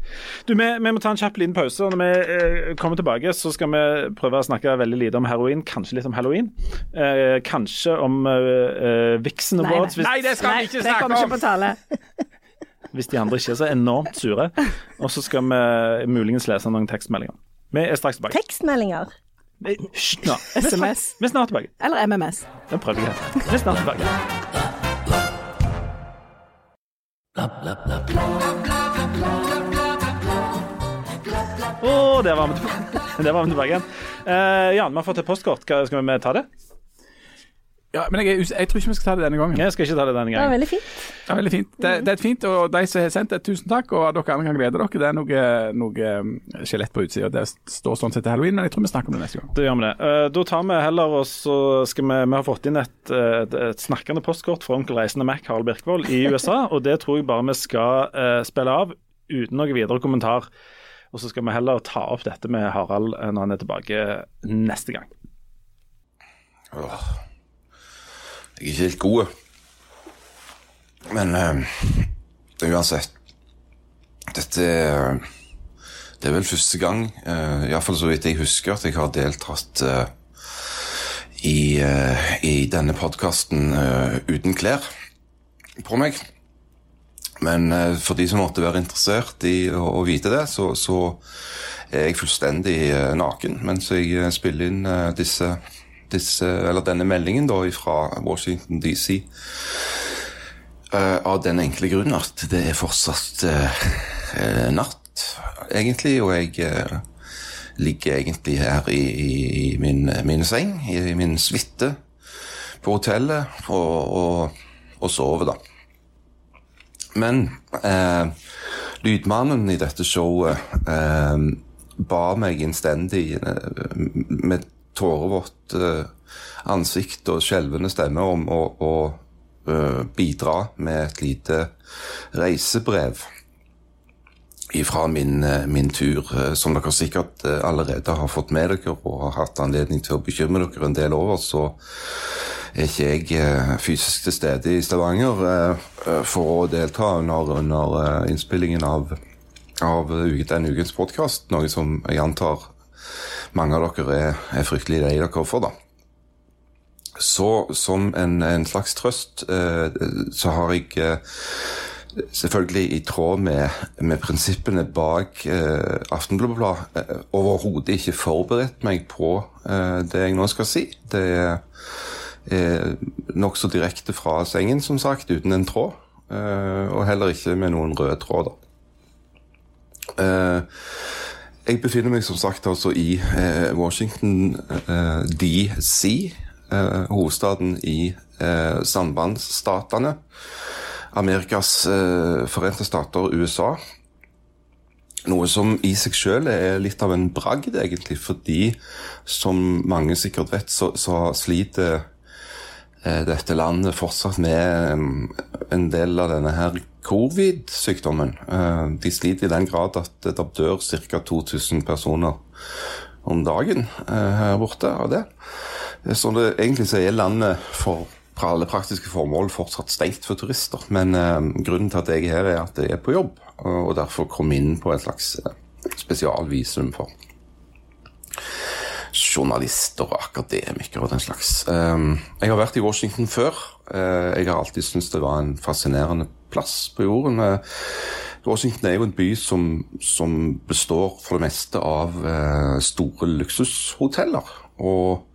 Du, vi, vi må ta en kjapp liten pause. og Når vi eh, kommer tilbake, så skal vi prøve å snakke veldig lite om heroin. Kanskje litt om halloween. Eh, kanskje om eh, eh, Vixen Awards, nei. nei. Nei, det skal vi ikke Det snakke kommer ikke om! på tale. hvis de andre ikke er så enormt sure. Og så skal vi muligens lese noen tekstmeldinger. Vi er straks tilbake. Tekstmeldinger. Hysj nå. SMS. Vi er snart tilbake. Eller MMS. Det prøver jeg. Vi er snart tilbake. Og der var vi tilbake, igjen. Uh, Jan, vi har fått et postkort. Skal vi ta det? Ja, men jeg, er jeg tror ikke vi skal ta det denne gangen. Jeg skal ikke ta det denne Det er gangen. veldig fint. Ja, veldig fint. Det, det er fint, og de som har sendt det, tusen takk. Og dere andre kan glede dere. Det er noe, noe um, skjelett på utsida. Det står sånn sett til halloween, men jeg tror vi snakker om det neste gang. Da gjør vi det. Uh, da tar vi heller og så skal vi Vi har fått inn et, et, et snakkende postkort fra onkel Reisende Mac Harald Birkvold i USA, og det tror jeg bare vi skal uh, spille av uten noe videre kommentar. Og så skal vi heller ta opp dette med Harald eh, når han er tilbake neste gang. Åh. Jeg er ikke helt god. Men eh, uansett. Dette er Det er vel første gang, uh, iallfall så vidt jeg husker, at jeg har deltatt eh, i, eh, i denne podkasten uten klær på meg. Men eh, for de som måtte være interessert i å, å vite det, så, så er jeg fullstendig eh, naken mens jeg eh, spiller inn disse disse disse, denne meldingen da fra Washington DC. Uh, av den enkle grunn at det er fortsatt uh, eh, natt, egentlig, og jeg eh, ligger egentlig her i, i, min, min seng, i min suite på hotellet, og, og, og sover, da. Men eh, lydmannen i dette showet eh, ba meg innstendig, eh, med tårevått eh, ansikt og skjelvende stemme, om å, å eh, bidra med et lite reisebrev ifra min, eh, min tur, som dere sikkert allerede har fått med dere og har hatt anledning til å bekymre dere en del over, så er ikke jeg fysisk til stede i Stavanger for å delta under, under innspillingen av, av den ukens podkast, noe som jeg antar mange av dere er, er fryktelig lei dere for, da. Så som en, en slags trøst, eh, så har jeg eh, selvfølgelig i tråd med, med prinsippene bak eh, Aftenbladet eh, overhodet ikke forberedt meg på eh, det jeg nå skal si. Det er eh, nokså direkte fra sengen, som sagt, uten en tråd. Eh, og heller ikke med noen rød tråd, da. Jeg befinner meg som sagt altså i eh, Washington eh, DC, eh, hovedstaden i eh, sambandstatene. Amerikas eh, forente stater, USA. Noe som i seg selv er litt av en bragd, egentlig, fordi som mange sikkert vet, så, så sliter eh, dette landet fortsatt med mm, en del av denne her covid-sykdommen. Eh, de sliter i den grad at det dør ca. 2000 personer om dagen eh, her borte av det. Så det, egentlig så er landet for alle praktiske formål fortsatt stengt for turister. Men eh, grunnen til at jeg er her, er at jeg er på jobb, og, derfor kom inn på et slags spesialvisum for journalister og akademikere og den slags. Jeg har vært i Washington før. Jeg har alltid syntes det var en fascinerende plass på jorden. Uh, Washington er jo en by som, som består for det meste av uh, store luksushoteller. Og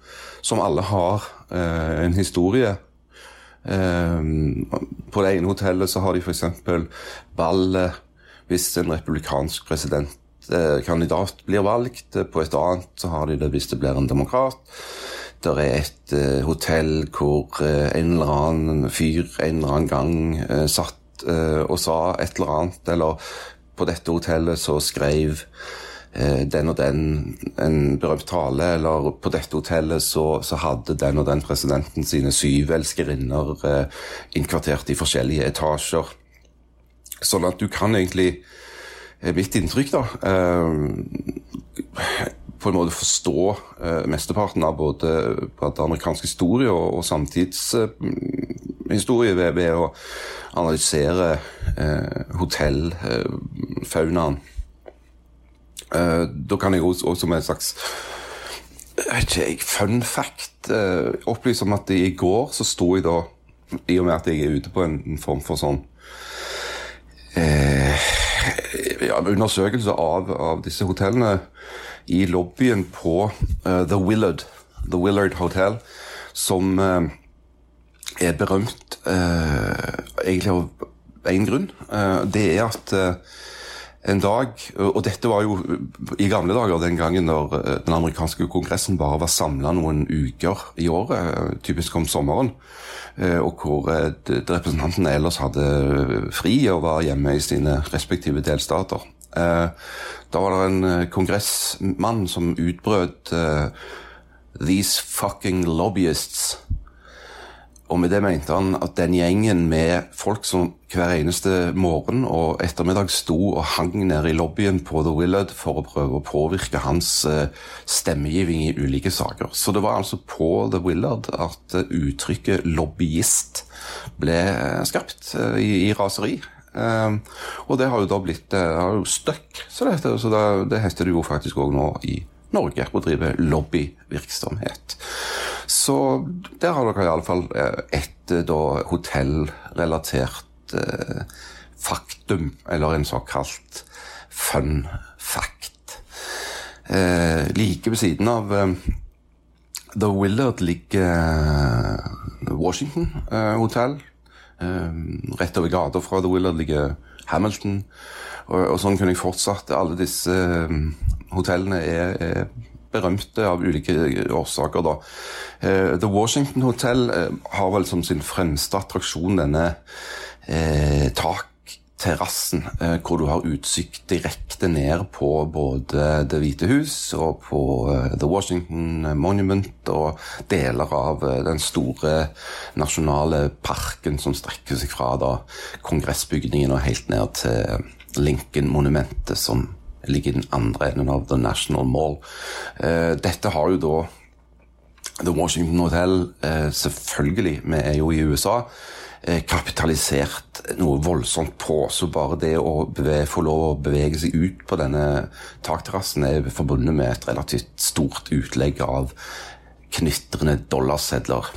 som alle har en historie. På det ene hotellet så har de f.eks. ballet hvis en republikansk presidentkandidat eh, blir valgt. På et annet så har de det hvis det blir en demokrat. Det er et eh, hotell hvor eh, en eller annen fyr en eller annen gang eh, satt eh, og sa et eller annet, eller på dette hotellet så skrev eh, den og den en berømt tale, eller på dette hotellet så, så hadde den og den presidenten sine syv elskerinner eh, innkvartert i forskjellige etasjer. Sånn at du kan egentlig er mitt inntrykk, da. Eh, på en måte forstå eh, mesteparten av både, både amerikansk historie og, og samtidshistorie ved, ved å analysere eh, hotellfaunaen. Eh, da kan jeg også, også med en slags ikke, fun fact eh, opplyse om at i går så sto jeg da, i og med at jeg er ute på en, en form for sånn eh, ja, undersøkelse av, av disse hotellene i lobbyen på uh, The Willard, The Willard Hotel, som uh, er berømt eh, egentlig av én grunn. Det er at en dag, og dette var jo i gamle dager den gangen når den amerikanske kongressen bare var samla noen uker i året, typisk om sommeren, og hvor representantene ellers hadde fri og var hjemme i sine respektive delstater. Eh, Da var det en eh, kongressmann som utbrøt uh, 'These fucking lobbyists'. Og med det mente han at den gjengen med folk som hver eneste morgen og ettermiddag sto og hang nede i lobbyen på The Willard for å prøve å påvirke hans stemmegiving stemmegivning i ulike saker. Så det var altså på The Willard at eh, uttrykket 'lobbyist' ble eh, skapt eh, i raseri. Eh, og det har jo da blitt eh, har jo støkk, så det heter. Så det, det heter det jo faktisk òg nå i Norge, å drive lobbyvirksomhet. Så der har dere iallfall et eh, hotellrelatert eh, faktum, eller en såkalt fun fact. Eh, like ved siden av eh, The Willard ligger Washington eh, hotell. Eh, rett over gata fra The Willard ligger Hamilton. Og, og sånn kunne jeg fortsatt. Alle disse eh, hotellene er, er berømte av ulike årsaker. da. Eh, The Washington Hotel eh, har vel som sin fremste attraksjon denne eh, takterrassen, eh, hvor du har utsikt direkte ned på både Det hvite hus og på eh, The Washington Monument og deler av eh, den store nasjonale parken som strekker seg fra da kongressbygningen og helt ned til Lincoln-monumentet som ligger i den andre enden av The National Mall. Dette har jo da The Washington Hotel, selvfølgelig, vi er jo i USA, kapitalisert noe voldsomt på. Så bare det å bevege, få lov å bevege seg ut på denne takterrassen er forbundet med et relativt stort utlegg av knitrende dollarsedler.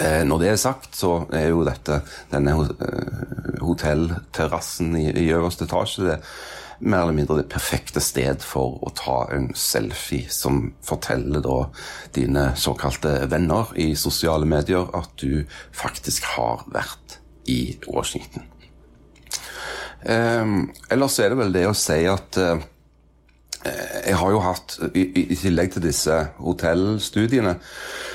Eh, når det er sagt, så er jo dette denne eh, hotellterrassen i, i øverste etasje det mer eller mindre det perfekte sted for å ta en selfie som forteller da dine såkalte venner i sosiale medier at du faktisk har vært i Washington. Eh, ellers er det vel det å si at eh, jeg har jo hatt, i, i tillegg til disse hotellstudiene,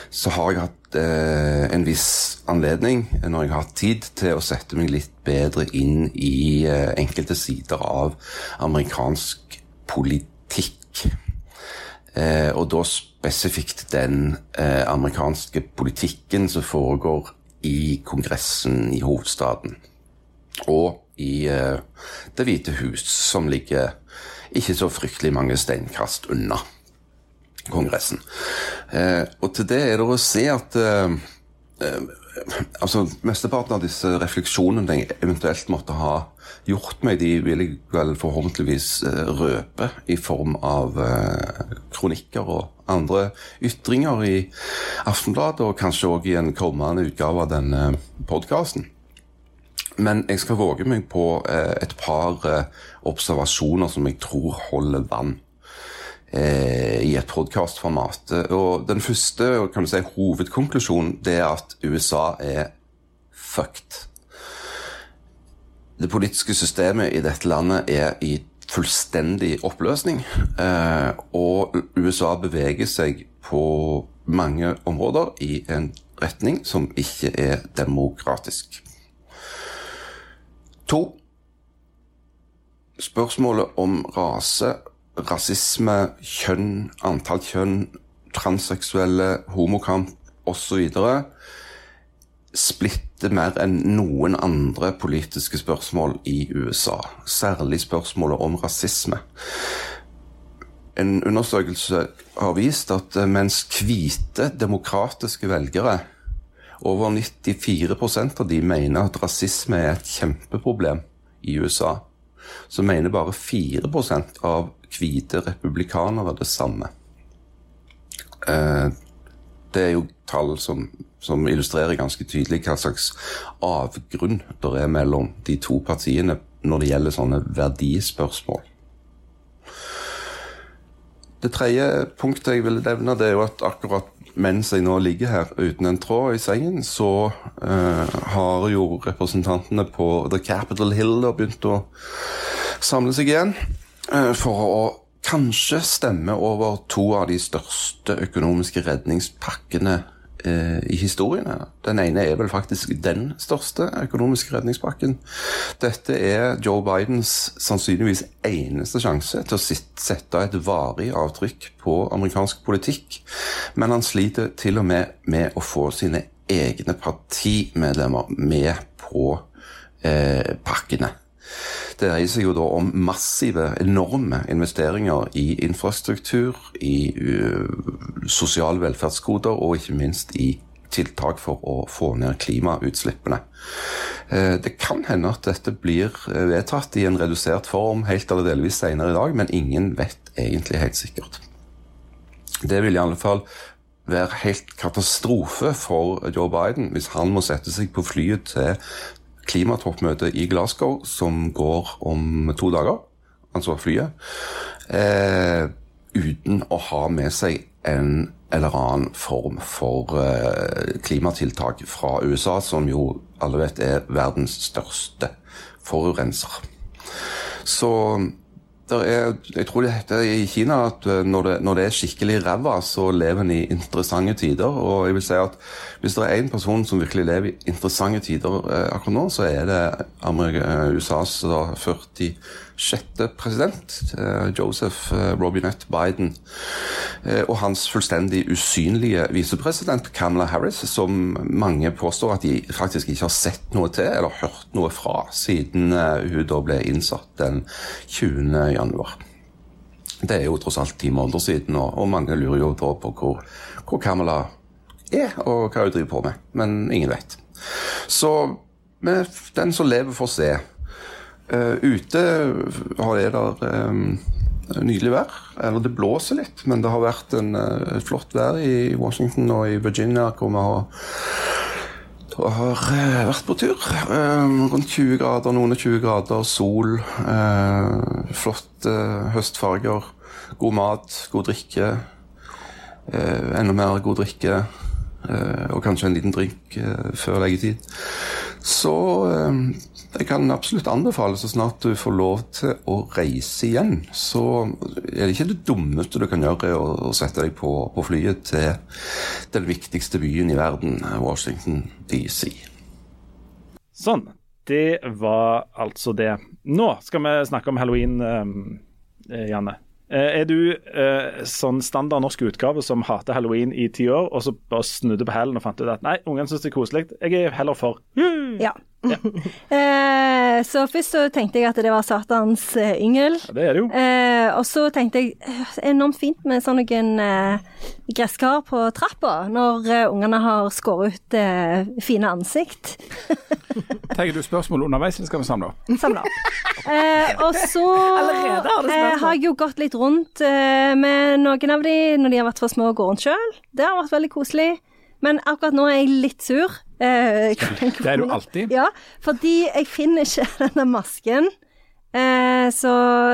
så har jeg hatt eh, en viss anledning, når jeg har hatt tid, til å sette meg litt bedre inn i eh, enkelte sider av amerikansk politikk. Eh, og da spesifikt den eh, amerikanske politikken som foregår i Kongressen i hovedstaden. Og i eh, Det hvite hus, som ligger ikke så fryktelig mange steinkast unna Kongressen. Eh, og til det er det å se at eh, eh, altså Mesteparten av disse refleksjonene jeg eventuelt måtte ha gjort meg, de vil jeg vel forhåpentligvis røpe i form av kronikker og andre ytringer i Aftenbladet, og kanskje òg i en kommende utgave av denne podkasten. Men jeg skal våge meg på et par observasjoner som jeg tror holder vann i et podkastformat. Og den første kan du si, hovedkonklusjonen det er at USA er fucked. Det politiske systemet i dette landet er i fullstendig oppløsning. Eh, og USA beveger seg på mange områder i en retning som ikke er demokratisk. To. Spørsmålet om rase, rasisme, kjønn, antall kjønn, transseksuelle, homokamp osv. splitter mer enn noen andre politiske spørsmål i USA. Særlig spørsmålet om rasisme. En undersøkelse har vist at mens hvite, demokratiske velgere over 94% av de mener at rasisme er et kjempeproblem i USA. Så mener bare 4% av hvite republikanere det samme. Eh, det er jo tall som, som, illustrerer ganske tydelig hva slags avgrunn det er mellom de to partiene når det gjelder sånne verdispørsmål. Det tredje punktet jeg vil nevne, det er jo at akkurat mens jeg nå ligger her uten en tråd i sengen, så eh, har jo representantene på The Capitol Hill begynt å samle seg igjen for å kanskje stemme over to av de største økonomiske redningspakkene uh, i historiene. Den ene er vel faktisk den største økonomiske redningspakken. Dette er Joe Bidens sannsynligvis eneste sjanse til å sette et varig avtrykk på amerikansk politikk, men han sliter til og med med å få sine egne partimedlemmer med på eh, pakkene. Det dreier seg jo da om massive, enorme investeringer i infrastruktur, i uh, sosiale velferdsgoder og ikke minst i tiltak for å få ned klimautslippene. Uh, det kan hende at dette blir vedtatt i en redusert form helt eller delvis senere i dag, men ingen vet egentlig helt sikkert. Det vil i alle fall være helt katastrofe for Joe Biden hvis han må sette seg på flyet til klimatoppmøtet i Glasgow, som går om to dager, altså flyet, eh, uten å ha med seg en eller annen form for eh, klimatiltak fra USA, som jo alle vet er verdens største forurenser. Så er, jeg tror det heter i Kina at eh, når det, når det er skikkelig ræva, så lever en i interessante tider. Og jeg vil si at hvis det er én person som virkelig lever i interessante tider eh, akkurat nå, så er det eh, USAs 40 sjette president, eh, Joseph eh, Robinette Biden, eh, og hans fullstendig usynlige visepresident, Kamala Harris, som mange påstår at de faktisk ikke har sett noe til eller hørt noe fra siden hun da ble innsatt den 20. januar. Det er jo tross alt ti måneder siden, og mange lurer jo da på hvor, hvor Kamala er, og hva hun driver på med. Men ingen vet. Så den som lever, får se. Eh, ute har det eh, nydelig vær. Eller det blåser litt, men det har vært en, uh, flott vær i Washington og i Virginia, hvor vi har, har eh, vært på tur. Eh, rundt 20 grader, noen og 20 grader, sol. Flotte høstfarger. God mat, god drikke. Enda mer god drikke. og kanskje en liten drink før leggetid. Så jeg kan absolutt anbefale så snart du får lov til å reise igjen, så er det ikke det dummeste du kan gjøre å, å sette deg på, på flyet til den viktigste byen i verden, Washington DC. Sånn. Det var altså det. Nå skal vi snakke om halloween, eh, Janne. Eh, er du eh, sånn standard norsk utgave som hater halloween i ti år, og så bare snudde på hælen og fant ut at nei, ungene syns det er koselig. Jeg er heller for. Ja. eh, så først så tenkte jeg at det var Satans eh, yngel. Ja, det er det jo. Eh, og så tenkte jeg enormt fint med sånn noen eh, gresskar på trappa når eh, ungene har skåret ut fine ansikt. Tar du spørsmål underveis, eller skal vi samle opp? Samle opp. Eh, og så har jeg jo gått litt rundt med noen av de når de har vært for små og går rundt sjøl. Det har vært veldig koselig. Men akkurat nå er jeg litt sur. Eh, Det er du alltid. Ja, fordi jeg finner ikke denne masken. Eh, så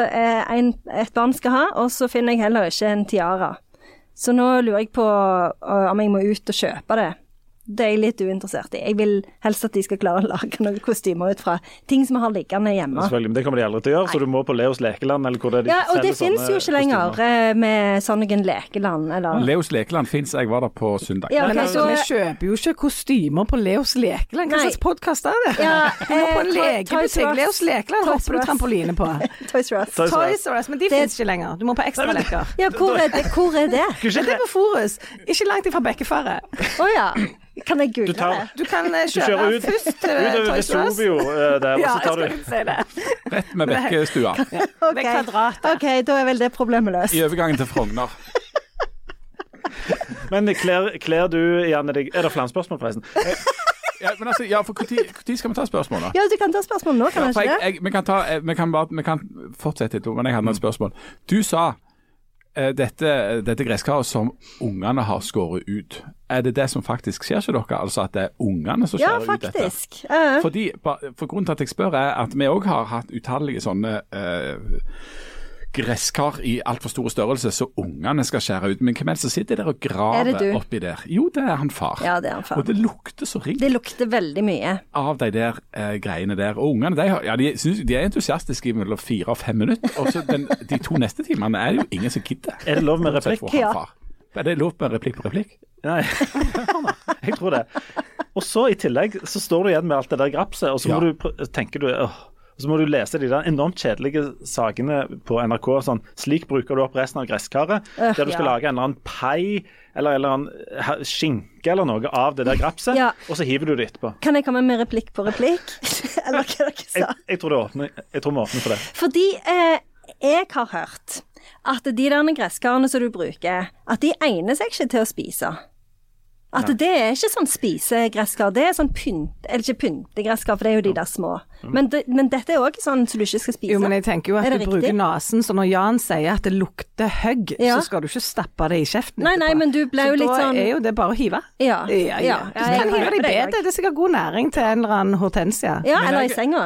eh, en, et barn skal ha, og så finner jeg heller ikke en tiara. Så nå lurer jeg på eh, om jeg må ut og kjøpe det. Det er jeg litt uinteressert i. Jeg vil helst at de skal klare å lage noen kostymer ut fra ting som vi har liggende hjemme. Selvfølgelig, men Det kommer de aldri til å gjøre, så du må på Leos lekeland eller hvor det er de Ja, og det finnes jo ikke lenger kostymer. eh, med sånn noen lekeland, eller Leos lekeland fins, jeg var der på søndag. Ja, Men ok, altså, så- vi kjøper jo ikke kostymer på Leos lekeland. Hva slags podkast er det? Ja, du må på en eh, lekebutikk. Leos lekeland hopper du trampoline på. Toys R Us. Toys R Us. Men de Det- finnes ikke lenger. Du må på ekstra leker. Ja, hvor er det? Hvor er det? Det er på Forus, ikke langt ifra Bekkefaret. Å ja. Kan jeg google Du tar- det? Du kan kjøre Du ut, først til utover Toys R Us. Vesuvio eh, der, og Ja, så tar du si det. Rett med Bekkestua. okay. kvadratet. OK, da er vel det problemet løst. I overgangen til Frogner. Men kler, du Janne deg Er det flere spørsmål, forresten? Ja, men altså, ja, for Når skal vi ta spørsmålet? Ja, du kan ta spørsmål nå, kan Ja, du ikke jeg, det? jeg, vi, kan ta, eh, vi, kan bare, vi kan fortsette litt, men jeg hadde et spørsmål. Du sa eh, dette, dette gresskaret som ungene har skåret ut. Er det det som faktisk skjer hos dere? Altså at det er ungene som Ja, ut dette? faktisk. Ja. Fordi, for Grunnen til at jeg spør, er at vi òg har hatt utallige sånne eh, gresskar i altfor store størrelse så ungene skal skjære ut. Men hvem er det som sitter der og Er graver oppi der? Jo, det er han far. Ja, det er han far. Og det lukter så ringt Det lukter veldig mye. av de der eh, greiene der. Og ungene de, ja, de, synes, de er entusiastiske i mellom fire og fem minutter. Og så den, de to neste timene er det jo ingen som gidder. Er det lov med replikk? han Ja. far. Er det lov med replikk på replikk? Nei, jeg tror det. Og så i tillegg så står du igjen med alt det der grapset, og så må Ja. du tenker du åh, og så må du lese de der enormt kjedelige sakene på NRK. sånn, Slik bruker du opp resten av gresskaret. Øh, der du skal ja. lage en eller annen pai eller en eller annen eh, skinke eller noe av det der grapset, Ja. og så hiver du det etterpå. Kan jeg komme med replikk på replikk? Eller hva dere sa? jeg, tror det åpner, jeg tror vi åpner for det. Fordi eh, jeg har hørt at de der gresskarene som du bruker, at de egner seg ikke til å spise. At det er ikke sånn spisegresskar, det er sånn pynt... Eller ikke pyntegresskar, for det er jo de der små. Men, det, men dette er òg sånn som du ikke skal spise. Jo, men jeg tenker jo at du riktig? bruker nesen, så når Jan sier at det lukter høgg, Ja. så skal du ikke stappe det i kjeften Nei, nei, men du ble jo litt sånn... så da er jo det bare å hive. Ja. Ja, ja. Ja, Du kan er hive deg det det, det er sikkert god næring til en eller annen hortensia. Ja, Men eller jeg- i senga.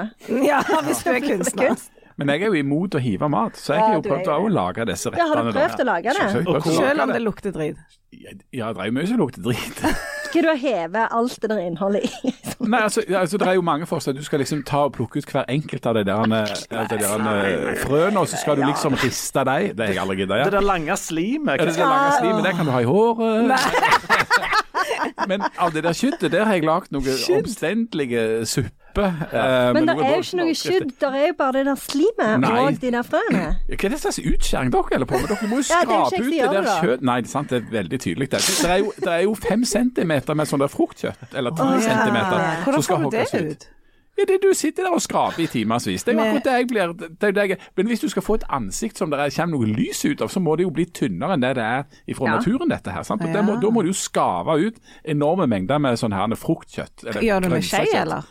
Ja, hvis du er kunstner. Men jeg er jo imot å hive mat, så jeg Ja, har jo er prøvd å lage disse Ja, rettene. har du prøvd å lage det? Selv om det lukter drit. Ja, det er jo mye som lukter drit. Skal du heve alt det der innholdet i? Nei, altså, altså, Det er jo mange forslag. Du skal liksom ta og plukke ut hver enkelt av de der, eh, de der eh, frøene, og så skal du liksom riste dem. Det har jeg aldri giddet. Det der lange slimet. Ja, det der lange slimet, det kan du ha i håret. Men av det der kjøttet, der har jeg lagd noe omstendelige suppe. Ja. med Men det er jo ikke noe skydd, det er jo bare det der slimet og de der frøene. Hva er det slags utskjæring dere holder på med? Dere må jo Ja, skrape ja, ut det der kjøttet kjøtt... Nei, det er sant, det er veldig tydelig. Det, er, jo, det er jo fem centimeter med sånn der fruktkjøtt, eller ti centimeter, som skal hogges ut. Ja, det du sitter der og skraper i timevis. Det er jo akkurat det jeg blir det det jeg, Men hvis du skal få et ansikt som det er- kommer noe lys ut av, så må det jo bli tynnere enn det det er fra Ja. naturen, dette her. Sant? Og Ja. det må, Da må du jo skave ut enorme mengder med sånn her fruktkjøtt. Gjør du med skje, eller?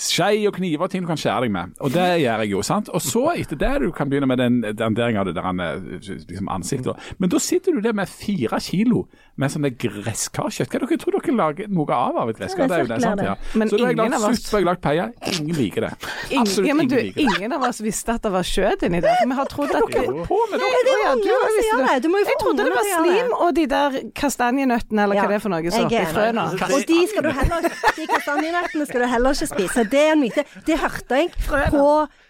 Skei og kniver og ting du kan skjære deg med. Og det gjør jeg jo. sant? Og så etter det du kan begynne med den danderingen av det der eh, liksom ansiktet. Men da sitter du der med fire kilo med sånne gresskarkjøtt. Hva dere tror dere lager noe av av et gresskar? Det er jo det, sant? Ja. Men så da har jeg ingen lagd av oss- suppe, jeg har lagd peier. Ingen liker det. Ingen, Absolutt ja, men du, ingen liker det. ingen av oss visste at det var skjøt inni der. Vi har trodd at det, På med det. Det er jo du ungene som gjør det. Du må jo få Jeg trodde det var slim og de der kastanjenøttene, eller hva det er for noe, som er oppi frøene. Og de skal du heller De kastanjenøttene skal du heller ikke spise. Det er en myte. Det hørte jeg på,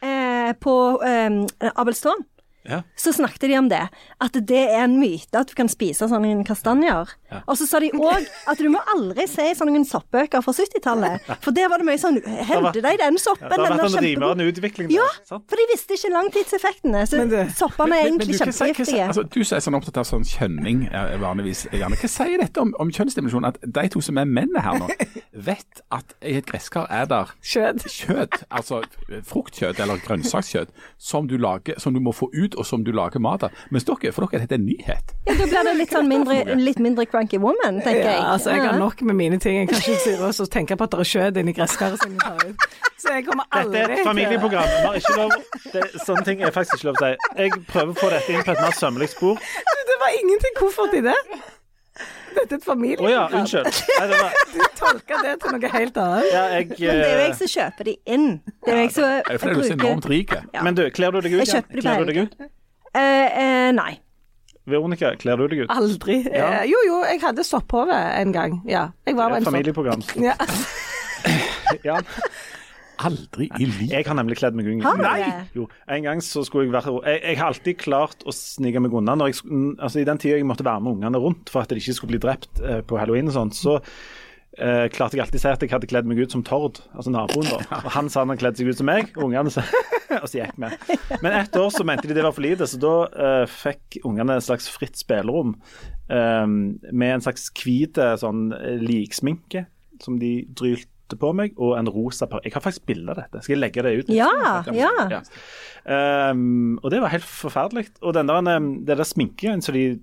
eh, på eh, Abelstårn. Ja. Så snakket de om det. At det er en myte at du kan spise sånne kastanjer. Og så sa de òg at du må aldri se sånne soppbøker fra 70-tallet. For der var det mye sånn Hevde de den soppen? Det har den vært var en kjempegod. utvikling der. Ja, sant? for de visste ikke langtidseffektene. Så det- soppene er egentlig kjempegiftige. Altså, du som er sånn opptatt av sånn kjønning vanligvis, Janne. Hva sier dette om, om kjønnsdimensjon? At de to som er mennene her nå, vet at i et gresskar er der kjød. kjød altså fruktkjød eller grønnsakskjød som du, lager, som du må få ut og som du lager mat av. Mens dere, for dere er dette en nyhet. Ja, da blir det litt sånn mindre, litt mindre cranky woman, tenker jeg. Ja, altså, jeg har nok med mine ting. Jeg kan ikke sitte og tenke på at det er skjøt inni gresskaret som jeg tar ut. Så jeg kommer aldri Dette er et familieprogram. Vi har ikke lov det, Sånne ting er faktisk ikke lov å si. Jeg prøver å få dette inn på et mer sømmelig spor. Det var ingenting koffert i det. Dette er et Å ja, familieprogram. unnskyld. Nei, det var, Du tolker det til noe helt annet. ja, jeg, Men det er jo jeg eh, som kjøper de inn. Det er jo jeg som Det er jeg bruker... du er så enormt rik. Ja. Men du, kler du deg ut? Jeg kjøper de på Kler uh? Eh, eh, nei. Veronica, kler du deg ut? Aldri. Ja. Eh, Jo, jo, jeg hadde sopphove en gang. Ja. Jeg var Et en sopp. familieprogram. Ja. Ja. Aldri i livet. Jeg har nemlig kledd meg. Nei! Jo, en gang så skulle jeg være jeg, jeg har alltid klart å snike meg unna. Når jeg, altså I den tida jeg måtte være med ungene rundt for at de ikke skulle bli drept eh, på halloween og sånt, så eh, klarte jeg alltid å si at jeg hadde kledd meg ut som Tord, altså naboen. da. Og han sa han hadde kledd seg ut som meg, og ungene sa og så gikk vi. Men ett år så mente de det var for lite, så da eh, fikk ungene et slags fritt spillerom eh, med en slags hvit eh, sånn eh, liksminke som de drylte på meg, og en rosa par... Jeg har faktisk bilde av dette. Skal jeg legge det ut? Ja, ja. Ja. Um, og det var helt forferdelig. Og den der, det der sminken som de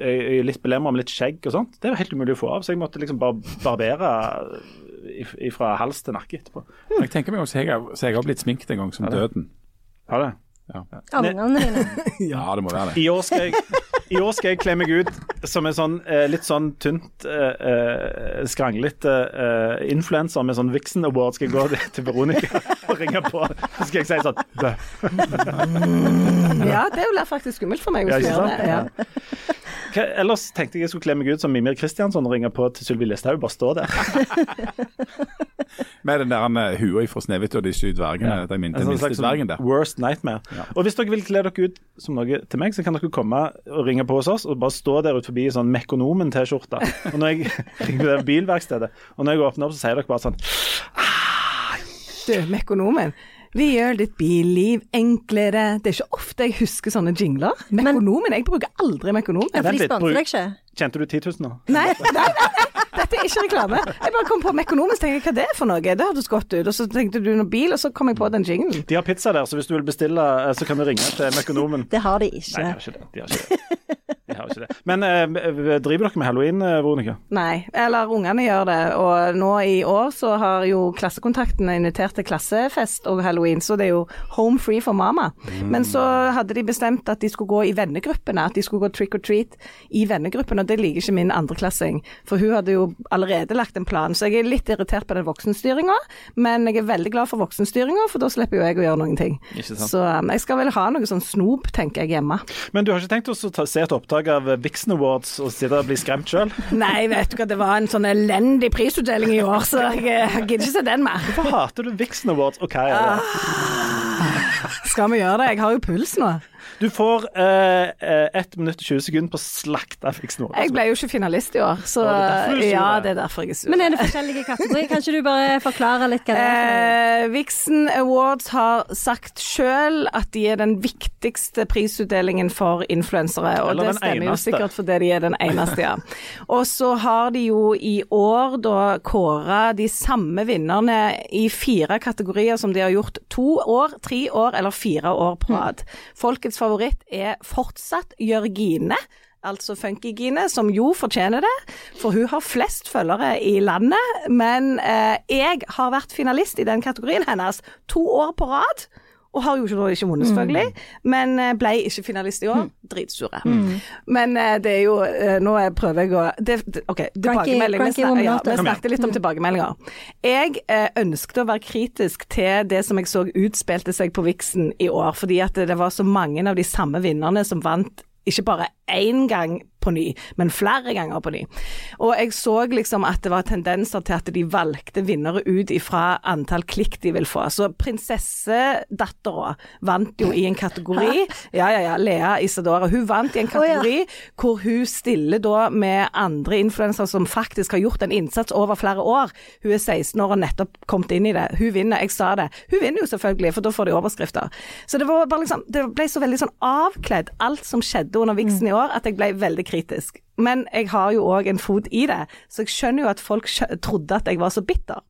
er litt belemra med litt skjegg og sånt, det var helt umulig å få av. Så jeg måtte liksom bare barbere fra hals til nakke etterpå. Jeg tenker meg også, jeg har, så jeg har blitt sminket en gang som døden. Har det? Ja. Ja, det må være det. I år skal jeg, i år skal jeg kle meg ut som en sånn eh, litt sånn tynt, eh, eh, skranglete eh, influenser med sånn Vixen Award. Skal jeg gå til- Veronica og ringe på. Så skal jeg si sånn Bø. ja, det blir faktisk skummelt for meg hvis du gjør det. Ja. Hva, ellers tenkte jeg jeg skulle kle meg ut som Mimir Kristiansson og ringe på til Sylvi Listhaug. Bare stå der. Med den der eh, hua fra Snehvit og de syv dvergene. En den sånn minste slags dvergen der. worst nightmare. Og hvis dere vil kle dere ut som noe til meg, så kan dere komme og ringe på hos oss og bare stå der ute forbi i sånn Mekonomen-T-skjorte. Og når jeg ringer det bilverkstedet, og når jeg åpner opp, så sier dere bare sånn Du, Mekonomen. Vi gjør ditt billiv enklere. Det er ikke ofte jeg husker sånne jingler. Mekonomen. Jeg bruker aldri Mekonomen. Ja, for de sponser deg ikke. Kjente du 10 000 nå? Nei, nei, nei, nei, dette er ikke reklame. Jeg bare kom på Mekonomen, så tenkte jeg hva det er for noe. Det hørtes godt ut. Og så tenkte du noe bil, og så kom jeg på den jinglen. De har pizza der, så hvis du vil bestille, eh, så kan du ringe til Mekonomen. Det har de Nei, ikke. de har ikke det. De har ikke det. Jeg har ikke det. Men eh, driver dere med halloween, eh, Veronica? Nei, eller ungene gjør det. Og nå i år så har jo klassekontaktene invitert til klassefest og halloween, så det er jo home free for mamma. Men så hadde de bestemt at de skulle gå i vennegruppene, at de skulle gå trick or treat i vennegruppene, og det liker ikke min andreklassing. For hun hadde jo allerede lagt en plan, så jeg er litt irritert på den voksenstyringa. Men jeg er veldig glad for voksenstyringa, for da slipper jo jeg å gjøre noen ting. Så um, jeg skal vel ha noe sånn snop, tenker jeg, hjemme. Men du har ikke tenkt å ta, se et opptak av Vixen Awards og sitte og bli skremt sjøl? Nei, vet du hva, det var en sånn elendig prisutdeling i år, så jeg, jeg gidder ikke se den mer. Hvorfor hater du Vixen Awards, og hva er det? Skal vi gjøre det? Jeg har jo puls nå. Du får eh, eh, 1 minutt og 20 sekunder på å slakte Vixen Awards. Jeg ble jo ikke finalist i år, så ja, det er ja, det. er derfor jeg er sur. Men er det forskjellige kategorier? Kan ikke du bare forklare litt hva det er? Eh, Vixen Awards har sagt sjøl at de er den viktigste prisutdelingen for influensere, og Eller det stemmer stemmer jo eneste. sikkert fordi de er den eneste, ja. Og så har de jo i år da kåra de samme vinnerne i fire kategorier som de har gjort to år, tre år eller fire år på rad. Folkets favoritt er fortsatt Jørgine. Altså Funkygine, som jo fortjener det, for hun har flest følgere i landet. Men eh, jeg har vært finalist i den kategorien hennes to år på rad. Og har jo ikke, ikke vunnet, selvfølgelig, men eh, ble ikke finalist i år. Dritsure. Men eh, det er jo eh, Nå er- prøver jeg å det, det, OK, tilbakemelding. Vi snak- ja, vi snakket litt om tilbakemeldinger. Jeg eh, ønsket å være kritisk til det som jeg så utspilte seg på Vixen i år, fordi at det var så mange av de samme vinnerne som vant ikke bare én gang på ny, men flere ganger på ny. Og jeg så liksom at det var tendenser til at de valgte vinnere ut ifra antall klikk de vil få. Så prinsessedattera vant jo i en kategori. Ja, ja, ja. Lea Isadora. Hun vant i en kategori hvor hun stiller da med andre influensere som faktisk har gjort en innsats over flere år. Hun er 16 år og nettopp kommet inn i det. Hun vinner, jeg sa det. Hun vinner jo selvfølgelig, for da får de overskrifter. Så det var bare liksom Det ble så veldig sånn avkledd, alt som skjedde under Vixen i år, at jeg ble veldig kritisk. Men jeg har jo òg en fot i det, så jeg skjønner jo at folk trodde at jeg var så bitter.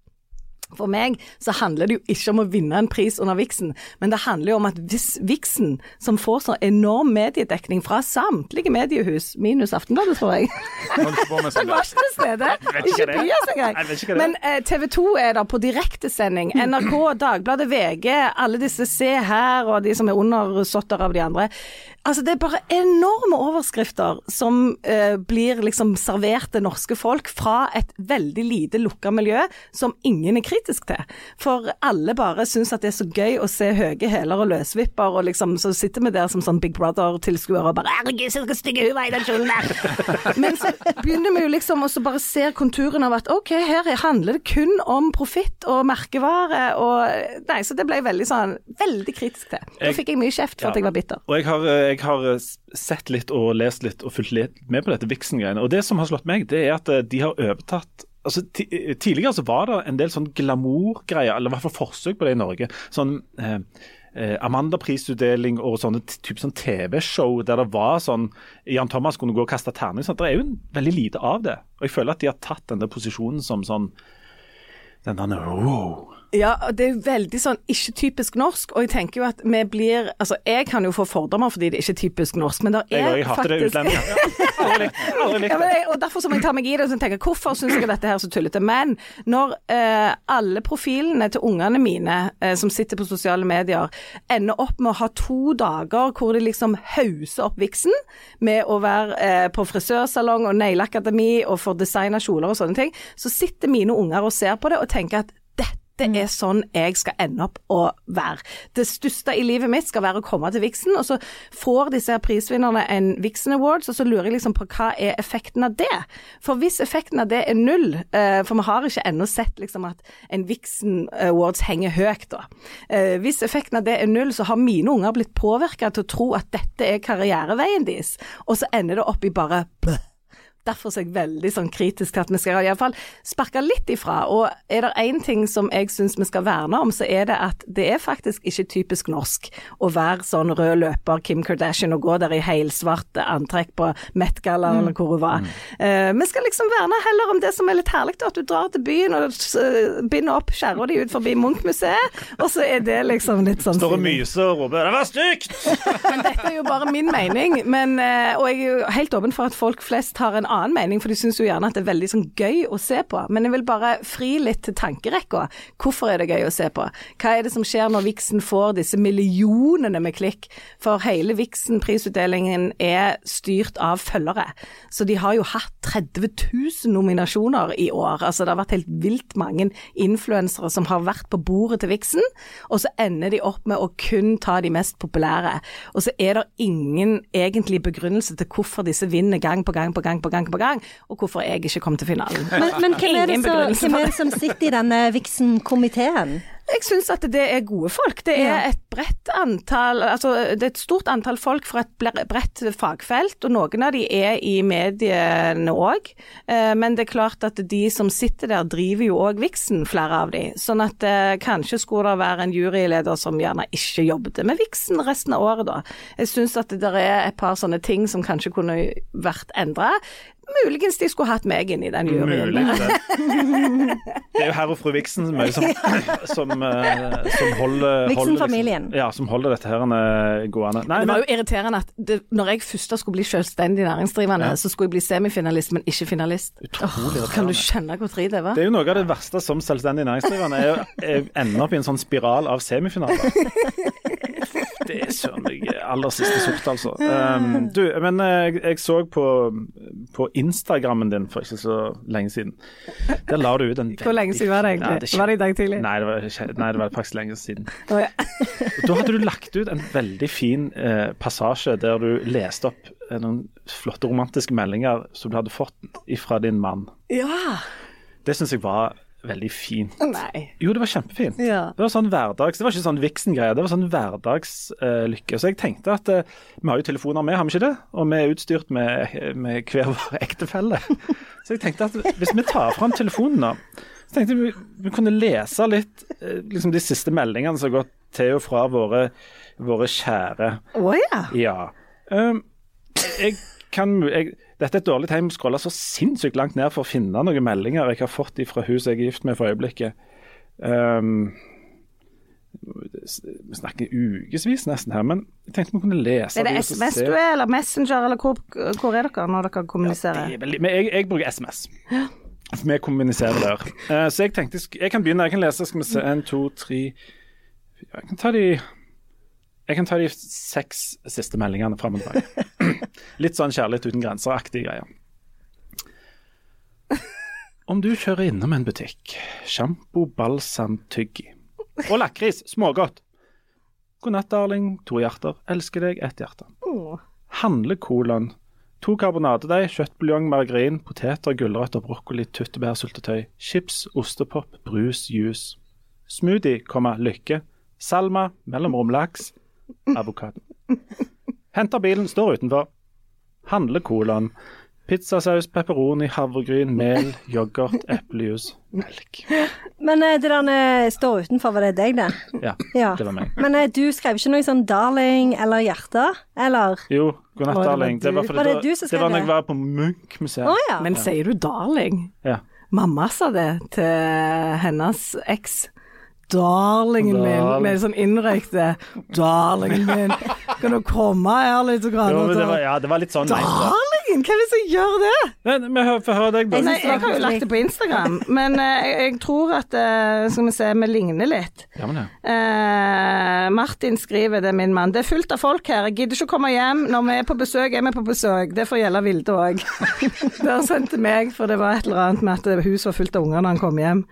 For meg så handler det jo ikke om å vinne en pris under Vixen, men det handler jo om at hvis Vixen, som får så enorm mediedekning fra samtlige mediehus, minus Aftenbladet, tror jeg Han sånn var ikke til stede. Ikke det. Byas engang. Jeg. Men eh, TV 2 er der på direktesending. NRK, Dagbladet, VG, alle disse Se her og de som er undersåtter av de andre. Altså Det er bare enorme overskrifter som eh, blir liksom servert til norske folk fra et veldig lite lukka miljø som ingen er kritisk til. For alle bare syns at det er så gøy å se høye hæler og løsvipper, og liksom så sitter vi der som sånn Big Brother-tilskuere og bare 'Herregud, så stygge hun var i den kjolen der'. Men så begynner vi jo liksom så bare ser konturen av at ok, her handler det kun om profitt og merkevare og Nei, så det ble jeg veldig sånn veldig kritisk til. Da fikk jeg mye kjeft for Ja. at jeg var bitter. Og jeg har, eh, jeg har eh, sett litt og lest litt og fulgt litt med på dette Vixen-greiene. Og det som har slått meg, det er at eh, de har overtatt Altså, eh, Tidligere så var det en del sånn glamourgreier, eller i hvert fall forsøk på det i Norge. Sånn eh, Amanda-prisutdeling og sånne type sånn TV-show der det var sånn Jan Thomas kunne gå og kaste terning. Sånn. Det er jo veldig lite av det. Og jeg føler at de har tatt den der posisjonen som sånn den der, wow. Ja, det er veldig sånn ikke typisk norsk, og jeg tenker jo at vi blir Altså, jeg kan jo få fordommer fordi det er ikke typisk norsk, men det Jeg, er jeg hater det faktisk utlendinger. Ja, jeg, og Derfor så må jeg ta meg i det og tenke hvorfor syns jeg dette her er så tullete. Men når eh, alle profilene til ungene mine eh, som sitter på sosiale medier, ender opp med å ha to dager hvor de liksom hauser opp viksen med å være eh, på frisørsalong og nailakademi og få designa kjoler og sånne ting, så sitter mine unger og ser på det og tenker at dette er sånn jeg skal ende opp å være. Det største i livet mitt skal være å komme til Vixen, og så får disse prisvinnerne en Vixen Awards, og så lurer jeg liksom på hva er effekten av det? For hvis effekten av det er null, eh, for vi har ikke ennå sett liksom at en Vixen Awards henger høyt da. Eh, hvis effekten av det er null, så har mine unger blitt påvirka til å tro at dette er karriereveien deres, og så ender det opp i bare bløh. Derfor er jeg veldig sånn kritisk til at vi skal iallfall sparke litt ifra. Og er det én ting som jeg syns vi skal verne om, så er det at det er faktisk ikke typisk norsk å være sånn rød løper Kim Kardashian og gå der i helsvart antrekk på Met-galla eller hvor hun var. Eh, vi skal liksom verne heller om det som er litt herlig, at du drar til byen og uh, binder opp skjæra di ut forbi Munch-museet, og så er det liksom litt sånn Står og myser og roper 'det var stygt'! Men dette er jo bare min mening, men, uh, og jeg er jo helt åpen for at folk flest har en annen mening, for de syns jo gjerne at det er veldig sånn gøy å se på. Men jeg vil bare fri litt til tankerekka. Hvorfor er det gøy å se på? Hva er det som skjer når Vixen får disse millionene med klikk? For hele Vixen-prisutdelingen er styrt av følgere. Så de har jo hatt 30 000 nominasjoner i år. Altså det har vært helt vilt mange influensere som har vært på bordet til Vixen, og så ender de opp med å kun ta de mest populære. Og så er det ingen egentlig begrunnelse til hvorfor disse vinner gang på gang på gang på gang, på gang og hvorfor jeg ikke kom til finalen. Men, men hvem, er det så, hvem er det som sitter i denne Vixen-komiteen? Jeg syns at det er gode folk. Det er et bredt antall Altså det er et stort antall folk fra et bredt fagfelt, og noen av de er i mediene òg. Men det er klart at de som sitter der, driver jo òg Vixen, flere av de. Sånn at eh, kanskje skulle det være en juryleder som gjerne ikke jobbet med Vixen resten av året, da. Jeg syns at det der er et par sånne ting som kanskje kunne vært endra. Muligens de skulle hatt meg inn i den juryen. Mulig. Det. det er jo herr og fru Vixen som, som, som, eh, som holder Vixen-familien. Liksom, Ja, som holder dette her eh, gående. Nei, Det var men, jo irriterende at det, når jeg først skulle bli selvstendig næringsdrivende, Ja. så skulle jeg bli semifinalist, men ikke finalist. utrolig Kan du kjenne hvor drit det var? Det er jo noe av det verste som selvstendig næringsdrivende, er å ende opp i en sånn spiral av semifinaler. Det er søren meg aller siste sort, altså. Um, du, men eh, jeg, jeg så på, på Instagrammen din for ikke så lenge siden. Der la du ut en Hvor lenge siden var det egentlig? Ja, Var det i dag tidlig? Nei, det var, nei, det var faktisk lenge siden. Oh, ja. Da hadde du lagt ut en veldig fin eh, passasje der du leste opp eh, noen flotte romantiske meldinger som du hadde fått fra din mann. ja. Det syns jeg var veldig fint. Nei. Jo, det var kjempefint. Ja. Det var sånn hverdags, det var ikke sånn Vixen-greie, det var sånn hverdagslykke. så jeg tenkte at uh, vi har jo telefoner med, har vi ikke det? Og vi er utstyrt med, med hver vår ektefelle. Så jeg tenkte at hvis vi tar fram telefonen nå, så tenkte jeg vi, vi kunne lese litt uh, liksom de siste meldingene som har gått til og fra våre, våre kjære. Å ja. Ja. Um, jeg kan jeg, Dette er et dårlig tegn å så sinnssykt langt ned for å finne noen meldinger jeg har fått fra hun jeg er gift med for øyeblikket. Um, vi snakker ukevis nesten her, men jeg tenkte vi kunne lese Er det SMS du er, eller Messenger, eller hvor, hvor er dere når dere kommuniserer? Det er veldig, men jeg, jeg bruker SMS. Vi kommuniserer der. Uh, så jeg tenkte jeg kan begynne. Jeg kan lese. Skal vi se. En, to, tre. Jeg kan ta de Jeg kan ta de seks siste meldingene fram og tilbake. Litt sånn kjærlighet uten grenser-aktig greie. Om du kjører innom en butikk, sjampo, balsam, tyggi og lakris, smågodt. God natt, darling. To hjerter. Elsker deg. Ett hjerte. Handle kolon. To karbonadedeig, kjøttbuljong, margarin, poteter, gulrøtter, brokkoli, tyttebær, syltetøy, chips, ostepop, brus, juice. Smoothie, komma, lykke. Salma, mellomrom laks, avokado. Henter bilen, står utenfor. Handle colaen. Pizzasaus, pepperoni, havregryn, mel, yoghurt, eplejus, melk. Men eh, det der eh, står utenfor, var det deg, det? Ja, Ja. det var meg. Men eh, du skrev ikke noe sånn 'darling' eller 'hjerte'? Eller? Jo, god natt, darling. Det var, fordi Var det da- du som det var når jeg var på Munch-museet. Oh, ja. Men sier du darling? Ja. Mamma sa det til hennes eks. Darlingen min, med sånn innrøykte Darlingen min, kan du komme her litt? Grann, Jo, det var, ja, det var litt sånn Darlingen? Hvem er det som gjør det? Nei, Vi får høre deg, da. Jeg Nei, jeg har jo lagt det på Instagram, men eh, jeg, jeg tror at eh, Skal vi se, vi ligner litt. Ja, men ja. Uh, Martin skriver, det er min mann. Det er fullt av folk her, jeg gidder ikke å komme hjem. Når vi er på besøk, er vi på besøk. Det får gjelde Vilde òg. det har han sendt til meg, for det var et eller annet med at huset var fullt av unger når han kom hjem.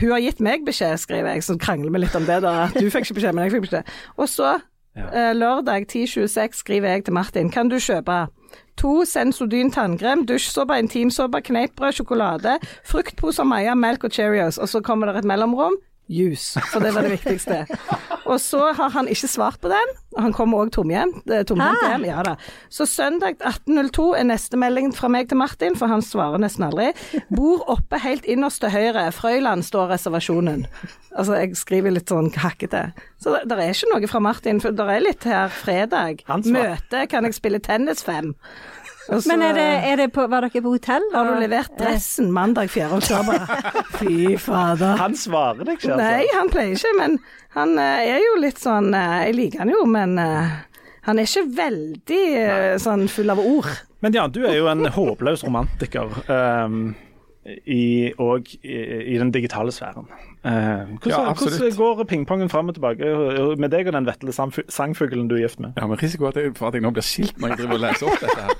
Hun har gitt meg beskjed, skriver jeg, så krangler vi litt om det. da, at Du fikk ikke beskjed, men jeg fikk beskjed. Og så, Ja. eh, lørdag 10.26, skriver jeg til Martin. Kan du kjøpe to Sensodyn tannkrem, dusjsåpe, intimsåpe, kneippbrød, sjokolade, fruktposer, Maja, melk og Cheerios. Og så kommer det et mellomrom. Juice, for det var det viktigste. Og så har han ikke svart på den, han kommer òg tomhendt tomhendt hjem. Ja da. Så søndag 18.02 er neste melding fra meg til Martin, for han svarer nesten aldri. Bor oppe helt innerst til høyre, Frøyland står reservasjonen. Altså, jeg skriver litt sånn hakkete. Så det, det er ikke noe fra Martin, for det er litt her fredag. Møte, kan jeg spille tennis fem? Og så- Men er det, er det på, var dere på hotell? har du levert dressen mandag 4. oktober? Fy fader. Han svarer deg ikke, altså. Nei, han pleier ikke, men han eh, er jo litt sånn eh, Jeg liker han jo, men eh, han er ikke veldig eh, sånn full av ord. Men ja, du er jo en håpløs romantiker. ehm, i, og i, i den digitale sfæren. Eh, hvordan, Ja, hvordan går pingpongen fram og tilbake med deg og den vetle sangfuglen du er gift med? Ja, men risiko at jeg, for at jeg nå blir skilt når jeg driver og leser opp dette her.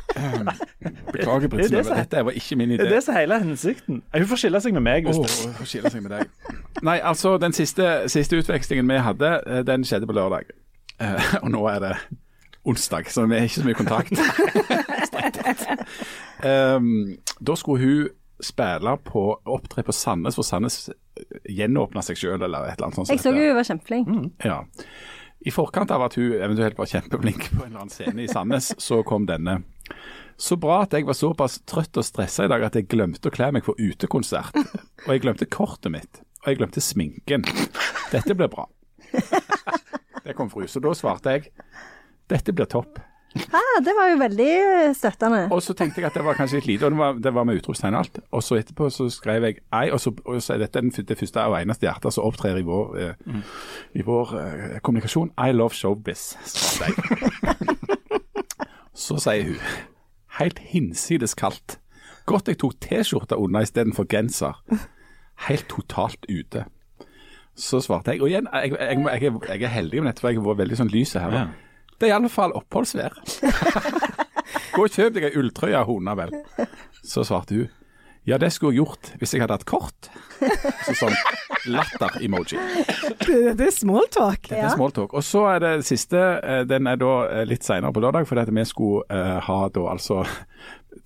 Beklager, Det er Britt det Synnøve. Dette var ikke min idé. Det er det som er hele hensikten. Hun får skille seg med meg. Hvis oh, hun skille seg med deg. Nei, altså, den siste, siste utvekslingen vi hadde, eh, den skjedde på lørdag. Eh, og nå er det onsdag, så vi har ikke så mye kontakt. um. Da skulle hun spille på opptre på Sandnes, for Sandnes gjenåpna seg sjøl, eller et eller annet sånt. som Jeg så jo hun var kjempeflink. Ja. I forkant av at hun eventuelt var kjempeflink på en eller annen scene i Sandnes, så kom denne. Så bra at jeg var såpass trøtt og stressa i dag at jeg glemte å kle meg for utekonsert. Og jeg glemte kortet mitt. Og jeg glemte sminken. Dette blir bra. Det kom fru. Så da svarte jeg dette blir topp. Ah, det var jo veldig støttende. Og så tenkte jeg at det var kanskje litt lite, og det var, det var med utropstegn og alt. Og så etterpå så skrev jeg ei, og så, og så er dette den, det første og eneste hjertet som opptrer i vår, eh, i vår eh, kommunikasjon. I love showbiz, svarte jeg. så sier hun, helt hinsides kaldt. Godt jeg tok T-skjorta unna istedenfor genser. Helt totalt ute. Så svarte jeg, og igjen, jeg, jeg, jeg, jeg, er- er heldig med dette, for jeg har vært veldig sånn lyset her. Ja. Det er i alle fall oppholdsvær. Gå og kjøp deg ei ulltrøye, hona vel. Så svarte hun. Ja, det skulle jeg gjort hvis jeg hadde hatt kort. Så sånn latter-emoji. Det, det er smalltalk. Det er smalltalk. Og så er det siste, eh, den er da eh, litt senere på lørdag, fordi at vi skulle uh, ha da altså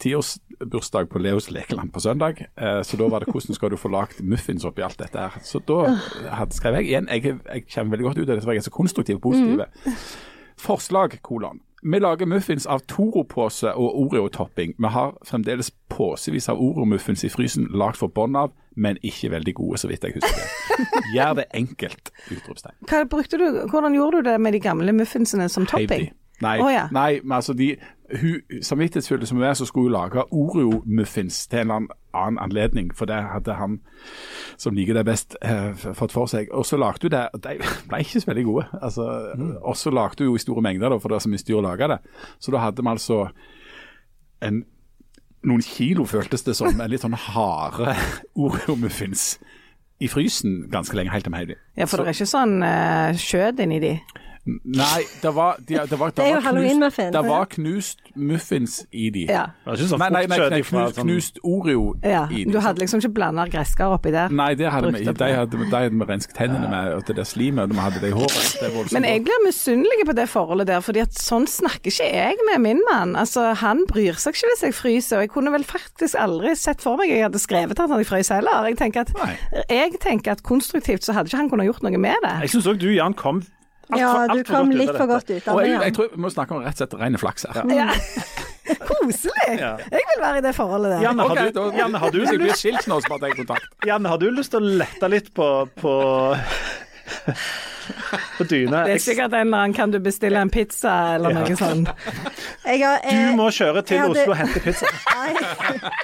tiårsbursdag på Leos lekeland på søndag. Uh, så da var det hvordan skal du få lagd muffins oppi alt dette her. Så da hadde, skrev jeg igjen, jeg, jeg kommer veldig godt ut av det, for jeg er så konstruktiv og positiv. Forslag, kolon. Vi lager muffins av Toro-pose og Oreo-topping. Vi har fremdeles påsevis av Oreo-muffins i frysen lagd for bånd av, men ikke veldig gode, så vidt jeg husker. Gjør det enkelt! Utropstegn. Hva brukte du, hvordan gjorde du det med de gamle muffinsene som topping? de. Nei, oh, ja. nei, men altså de hun, Samvittighetsfulle som hun er, så skulle hun lage Oreo-muffins til en eller annen anledning, for det hadde han som liker det best, eh, fått for seg. Og så lagde hun det, og de ble ikke så veldig gode. Altså, Og så lagde hun jo i store mengder, da, for det var så mye styr å lage det. Så da hadde vi altså en noen kilo, føltes det som, en litt sånn harde Oreo-muffins i frysen ganske lenge, helt til vi. Ja, for det er ikke sånn uh, skjøt inni de. Nei, det var, de, det var, Det jo var Halloween-muffins, Det var knust muffins i de. Ja. Det sånn Nei, nei, nei, nei knust, sånn- knust Oreo ja. i de. Du hadde liksom ikke blanda gresskar oppi der. Nei, det hadde vi De det. hadde, de hadde vi rensket hendene med, og det der slimet vi hadde det i håret. Det Men jeg blir misunnelig på det forholdet der, fordi at sånn snakker ikke jeg med min mann. Altså, Han bryr seg ikke hvis jeg fryser, og jeg kunne vel faktisk aldri sett for meg jeg hadde skrevet at han frøs heller. Jeg tenker, at, jeg tenker at konstruktivt så hadde ikke han kunnet gjort noe med det. Jeg syns òg du, Jan, kom alt Ja, for- alt du kom litt for godt ut av det. jeg, jeg tror vi må snakke om rett og slett ren flaks her. Ja. Koselig! Ja. Jeg vil være i det forholdet der. Janne, har du, da- Janne, har du Hvis blir skilt nå, så bare tar kontakt. Janne, har du lyst til å lette litt på på, på dyna? Det er sikkert en eller annen Kan du bestille en pizza, eller Ja. noe sånt. Jeg har, Du eh, må kjøre til hadde- Oslo og hente pizza. Nei,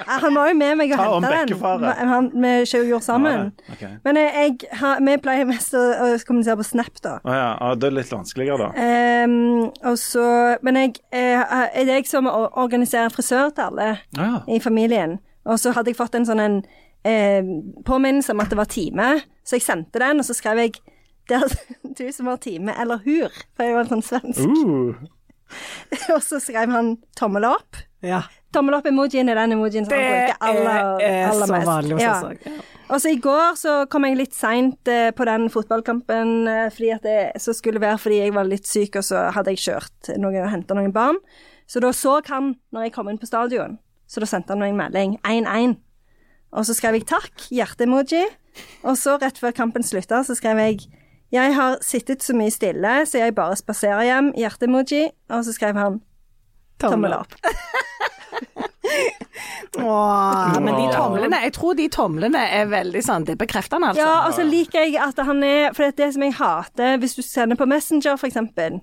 han var jo med meg og Ta henta den. Han, vi gjorde sammen. Ja, okay. Men jeg, jeg, vi pleier mest å, å kommunisere på Snap, da. Å ja, ja, det er litt vanskeligere, da. Um, og så, men jeg, jeg, er det jeg som or- organiserer frisør til alle Ja. i familien. Og så hadde jeg fått en sånn en eh, påminnelse om at det var time, så jeg sendte den, og så skrev jeg det er du som har time, eller hur, for jeg var sånn svensk. Uh, og så skrev han tommel opp. Ja. Tommel opp-emojien er den emojien som Det han bruker aller, er aller så mest. vanlig Ja. òg. Og så i går så kom jeg litt seint eh, på den fotballkampen eh, fordi at det så skulle være fordi jeg var litt syk, og så hadde jeg kjørt noen og henta noen barn. Så da så han når jeg kom inn på stadion, så da sendte han meg en melding 1-1. Og så skrev jeg takk, hjerte-emoji. Og så rett før kampen slutta, så skrev jeg jeg har sittet så mye stille, så jeg bare spaserer hjem, hjerte-emoji. Og så skrev han tommel opp. Åh, men de tomlene, jeg tror de tomlene er veldig sånn, det er bekreftende, altså. Ja, og så liker jeg at han er For det er det som jeg hater, hvis du sender på Messenger, for eksempel,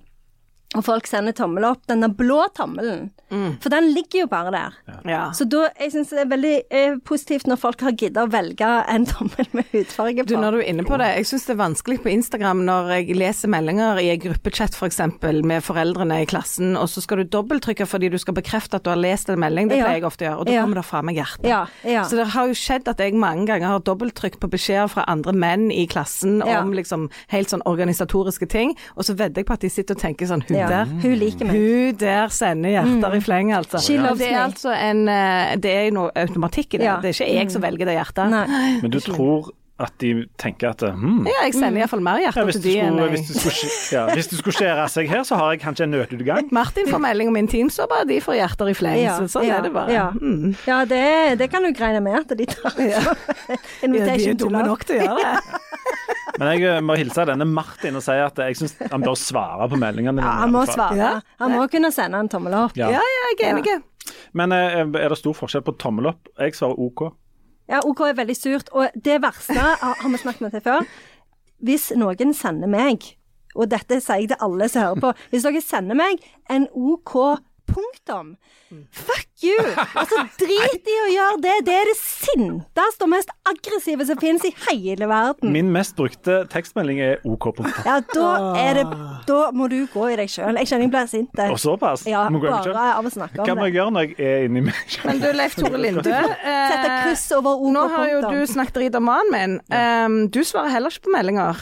og folk sender tommel opp, denne blå tommelen, for den ligger jo bare der. Ja. Så da, jeg syns det er veldig eh, positivt når folk har giddet å velge en tommel med hudfarge Du, på. når du er inne på det, jeg syns det er vanskelig på Instagram når jeg leser meldinger i en gruppechat f.eks. med foreldrene i klassen, og så skal du dobbelttrykke fordi du skal bekrefte at du har lest en melding. Det Ja. pleier jeg ofte å gjøre, og da Ja. kommer det fra meg hjertet. Ja, ja. Så det har jo skjedd at jeg mange ganger har dobbelttrykk på beskjeder fra andre menn i klassen Ja. om liksom helt sånn organisatoriske ting, og så vedder jeg på at de sitter og tenker sånn Hun. Der Hun liker meg. Hun der sender hjerter i fleng, altså. She loves det er altså en eh, Det er jo noe automatikk i det. Ja. Det er ikke jeg som velger det hjertet. Nei. Men du tror at de tenker at hmm, Ja, jeg sender iallfall mer hjerter ja, til de enn jeg hvis, det skulle, skje- ja, skulle skjære seg her, så har jeg kanskje en nødutgang. Martin får melding om intimsåpe, de får hjerter i fleng. Ja, sånn ja, er det bare. Ja, Mm. ja det, det kan du greie med at de tar. Ja. Ja, de er dumme nok til å gjøre det. Men jeg eh, må hilse denne Martin og si at jeg syns han bør svare på meldingene. Ja, han må svare. Ja. Han må kunne sende en tommel opp. Ja. Ja, ja, jeg er enig. Men eh, er det stor forskjell på tommel opp? Jeg svarer OK. Ja, OK er veldig surt. Og det verste har har vi snakket med til før. Hvis noen sender meg, og dette sier jeg til alle som hører på Hvis dere sender meg en OK punktum Fuck you! Altså, drit i å gjøre det. Det er det sinteste og mest aggressive som finnes i hele verden. Min mest brukte tekstmelding er OK. punktum. Ja, da er det Da må du gå i deg sjøl. Jeg kjenner jeg blir sint. Og såpass? Ja, bare av å snakke om det. Hva må jeg gjøre når jeg er inni meg selv? Men du, Leif Tore Linde. eh, Sette kryss over OK Nå har jo du snakket dritt om mannen min. Um, du svarer heller ikke på meldinger.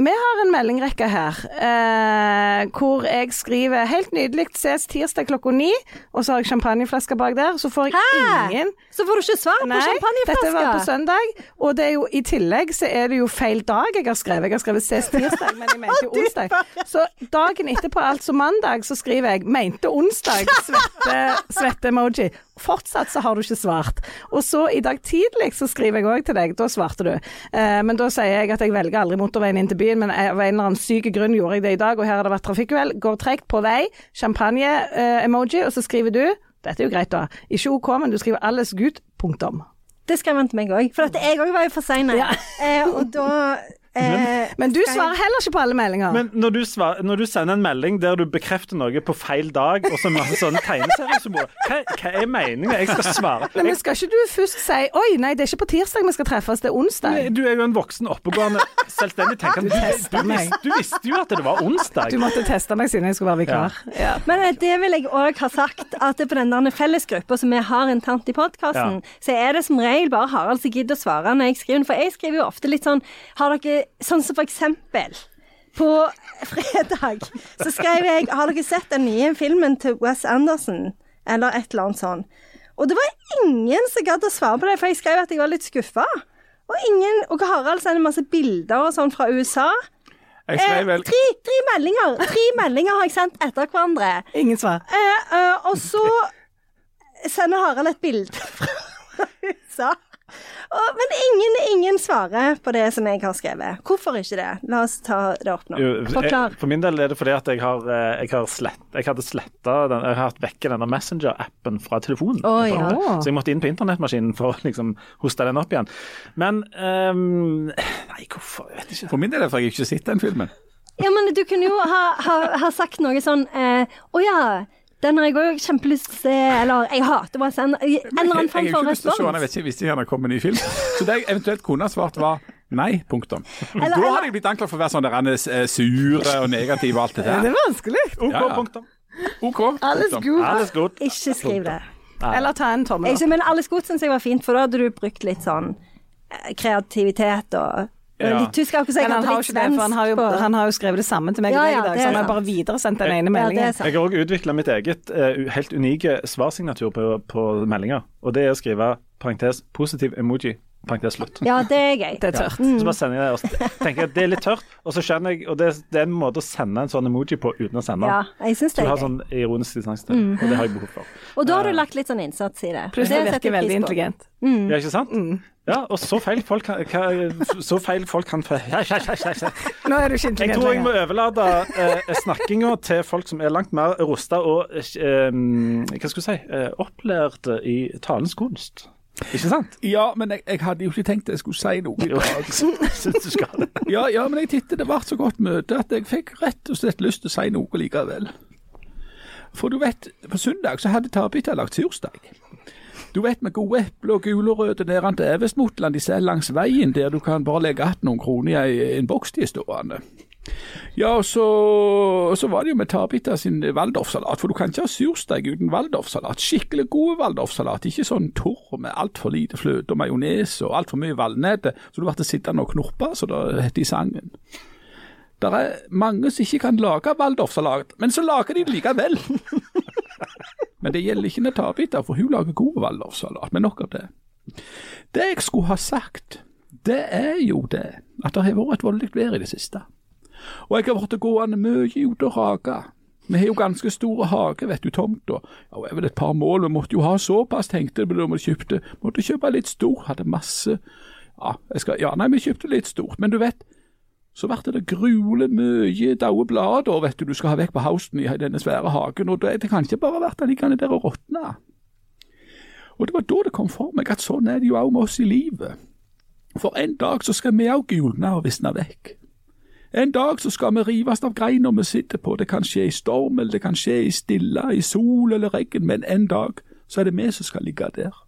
Vi har en meldingrekke her eh, hvor jeg skriver helt nydelig ses tirsdag klokka ni, og så har jeg champagneflaske bak der. Så får jeg Hæ? ingen Så får du ikke svar på Nei, dette var på søndag, og det er jo i tillegg så er det jo feil dag jeg har skrevet. Jeg har skrevet ses tirsdag, men jeg mente jo onsdag. Så dagen etterpå, altså mandag, så skriver jeg mente onsdag, svette, svette-emoji. Fortsatt så har du ikke svart. Og så i dag tidlig så skriver jeg òg til deg, da svarte du. Eh, men da sier jeg at jeg velger aldri motorveien inn til byen, men av en eller annen syk grunn gjorde jeg det i dag, og her har det vært trafikkuhell. Går tregt på vei, champagne-emoji, og så skriver du dette er jo greit, da. Ikke OK, men du skriver 'alles gutt', punktum. Det skrev han til meg òg, for jeg òg var jo for sein. Ja. Eh, og da eh, Men du svarer heller ikke på alle meldinger. Men når du, svar, når du sender en melding der du bekrefter noe på feil dag, og så masse sånne tegneseriesymboler, hva, hva er meningen? Jeg skal svare. Men Jeg, skal ikke du først si 'oi, nei, det er ikke på tirsdag vi skal treffes, det er onsdag'? du er jo en voksen, oppegående, selvstendig tenkende. Du, tester du, visste, du visste jo at det var onsdag. Du måtte teste meg siden jeg skulle være vikar. Ja. Men eh, det vil jeg òg ha sagt, at på den der fellesgruppa som vi har internt i podkasten, så er det som regel bare Harald som gidder å svare når jeg skriver. For jeg skriver jo ofte litt sånn Har dere Sånn som for eksempel på fredag så skrev jeg Har dere sett den nye filmen til Wes Anderson? Eller et eller annet sånn. Og det var ingen som gadd å svare på det, for jeg skrev at jeg var litt skuffa. Og ingen Og Harald sender masse bilder og sånn fra USA. Jeg Eh, skrev vel tre, tre meldinger Tre meldinger har jeg sendt etter hverandre. Ingen svar. Eh, eh, og så sender Harald et bilde fra USA. Og, men ingen, ingen svarer på det som jeg har skrevet. Hvorfor ikke det? La oss ta det opp nå. Jo, Forklar. jeg- For min del er det fordi at jeg har, eh, jeg har slett, jeg hadde sletta den, jeg har hatt vekke denne Messenger-appen fra telefonen. Oh, ja. Så jeg måtte inn på internettmaskinen for å liksom hoste den opp igjen. Men um, Nei, hvorfor? Jeg vet ikke. For min del er det fordi jeg ikke har sett den filmen. Ja, men du kunne jo ha, ha, ha sagt noe sånn eh, oh, ja, den har jeg òg kjempelyst til å se, eller jeg hater Anderson. En eller annen Jeg, form jeg for har ikke lyst til å se den, jeg vet ikke, visste ikke har kommet en ny film. Så det jeg eventuelt kunne ha svart var nei, punktum. Eller- da hadde jeg blitt anklaget for å være sånn der han er eh, sure og negativ og alt det Det er vanskelig. OK, Ja, ja. punktum. OK. Alles punktum. gut. Alles godt. Ikke skriv det. Eller ta en tommel Jeg, opp. men Alles godt syns jeg var fint, for da hadde du brukt litt sånn eh, kreativitet og Ja. litt Tysk akkurat jeg hadde har jo litt svensk det, han har jo, han har jo skrevet det samme til meg Ja, i dag, så er han har bare videresendt den ene er meldingen. Jeg har òg utvikla mitt eget eh, helt unike svarsignatur på, på meldinger. Og det er å skrive parentes positiv emoji Parentes slutt. Ja, det er gøy. Det er tørt. Så bare sender jeg det, og så tenker jeg at det er litt tørt, og så skjønner jeg Og det, det er en måte å sende en sånn emoji på uten å sende den. Ja, jeg synes det er Så det du har sånn ironisk distanse til, og det har jeg behov for. Og da har du lagt litt sånn innsats i det. Plutselig det virker jeg veldig pris på. intelligent. Ja, ikke sant? Ja, og så feil folk kan, så feil folk kan ja, ja, ja, ja, ja. Nå er du ikke Jeg tror jeg må overlate eh, snakkinga til folk som er langt mer rusta og eh, hva skal du si, eh, opplærte i talens kunst. Ikke sant? Ja, men jeg, jeg hadde jo ikke tenkt jeg skulle si noe i dag. syns du skal det. Ja, ja, men jeg tittet det ble så godt møte at jeg fikk rett og slett lyst til å si noe likevel. For du vet, på søndag så hadde Tabita lagt sursteig. Du vet med gode epler og gulrøtter nede til Evesmotland de selger langs veien, der du kan bare legge igjen noen kroner i en boks de er stående. Ja, og så, så var det jo med Tabita sin Waldorfsalat, for du kan ikke ha sursteig uten Waldorfsalat. Skikkelig god Waldorfsalat, ikke sånn torr med altfor lite fløte og majones og altfor mye valnøtter, så du ble sittende og knurpe, som det heter i sangen. Det er mange som ikke kan lage Waldorfsalat, men så lager de det likevel. men det gjelder ikke med Tabita, for hun lager god Waldorfsalat, men nok av det. Det jeg skulle ha sagt, det er jo det at det har vært et voldelig vær i det siste. Og jeg har vært gående mye ute og rake. Vi har jo ganske store hage, vet du, tomta. Ja, og er vel et par mål, vi måtte jo ha såpass, tenkte vi da vi kjøpte. Måtte kjøpe litt stort, hadde masse Ja, jeg skal, ja nei, vi kjøpte litt stort, men du vet, så ble det gruelig mye daue blader, vet du, du skal ha vekk på hausten i denne svære hagen, og det, det kan ikke bare være liggende der og råtne. Og det var da det kom for meg at sånn er det jo òg med oss i livet. For en dag så skal vi òg gulne og visne vekk. En dag så skal vi rives av greina vi sitter på. Det kan skje i storm, eller det kan skje i stille, i sol eller regn, men en dag så er det vi som skal ligge der.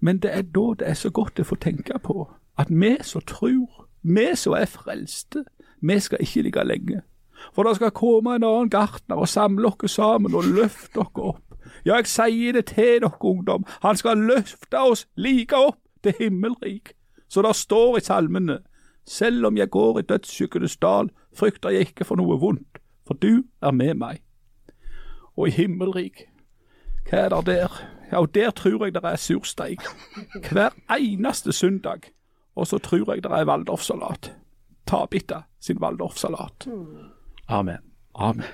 Men det er da det er så godt å få tenke på at vi som tror, vi som er frelste, vi skal ikke ligge lenge. For det skal komme en annen gartner og samle oss sammen og løfte dere opp. Ja, jeg sier det til dere, ungdom, han skal løfte oss like opp til himmelrik. Så det står i salmene, selv om jeg går i dødsskyggenes dal, frykter jeg ikke for noe vondt, for du er med meg. Og i himmelrik, hva er det der? Ja, og der tror jeg det er sursteig. Hver eneste søndag. Og så tror jeg det er Waldorfsalat. Tabita sin Waldorfsalat. Amen. Amen.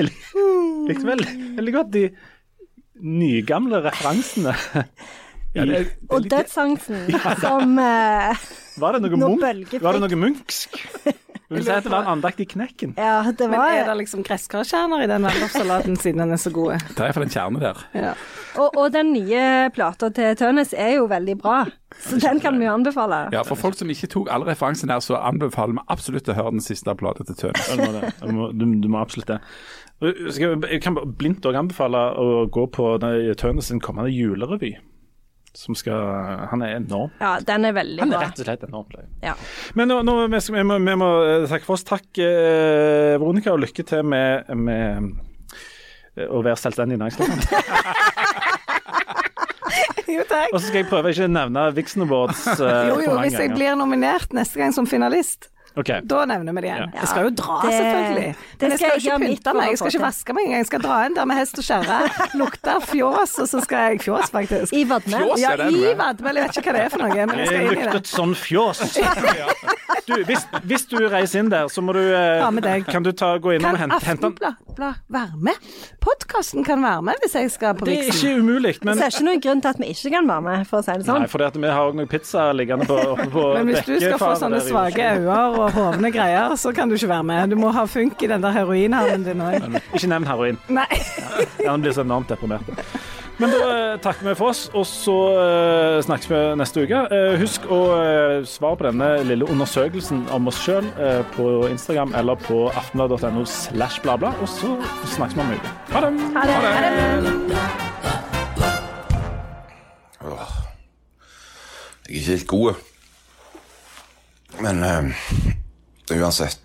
Likte vel veldig godt de nygamle referansene. Ja, det er, det er Og litt- dødsangsten som uh, Var det noe, munk, var det noe munksk? Vil si at det var en andakt i knekken? Ja, det Men er det liksom gresskarkjerner i den waldorfsalaten siden den er så god? det er iallfall en kjerne der. Ja. og, og den nye plata til Tønnes er jo veldig bra, så den kan vi jo anbefale. Ja, For folk som ikke tok alle referansene her, så anbefaler vi absolutt å høre den siste plata til Tønnes. Du må, det. Du må, du, du må absolutt det. Jeg, kan blindt òg anbefale å gå på den- Tønes sin kommende julerevy. Som skal Han er enorm. Ja, den er veldig Han er rett og slett enormt løy. Ja. Men nå, nå vi, skal, vi, må, vi må eh, takke for oss. Takk, eh, Veronica, og lykke til med, med eh, å være selvstendig næringsdrivende. Jo, takk. Og så skal jeg prøve ikke å nevne Vixen Awards eh, Jo, jo, for mange hvis jeg ganger. blir nominert neste gang som finalist, Ok. da nevner vi det igjen. Ja. Jeg skal jo dra, Det- selvfølgelig. det Men jeg skal skal jeg jo ikke pynte meg, jeg skal ikke vaske meg engang. Jeg skal dra inn der med hest og kjerre, lukte fjås, og så skal jeg fjås, faktisk. I Vadmel? Ja, i? Vadmel, jeg vet ikke hva det er for noe, men jeg skal inn i det. luktet sånn fjås. Du, hvis, hvis du reiser inn der, så må du eh, Ta med deg. Kan du ta, gå inn Kan og hente Kan Aftenblad være med? Podkasten kan være med hvis jeg skal på Det er ikke umulig, men det er ikke noen grunn til at vi ikke kan være med, for å si det sånn. Nei, for vi har òg noe pizza liggende på, på Men hvis du skal få sånne svake øyne og hovne greier, så kan du ikke være med. Du må ha funk i den der heroinhallen din òg. Ikke nevn heroin. Nei. Ja, Han blir så enormt deprimert. Men da eh, takker vi for oss, og så uh, snakkes vi neste uke. Uh, husk å uh, svare på denne lille undersøkelsen om oss sjøl på Instagram eller på aftenblad.no slash bla bla, og så snakkes vi om en uke. Ha det! Ha det. Jeg er ikke helt god. Men uh, uansett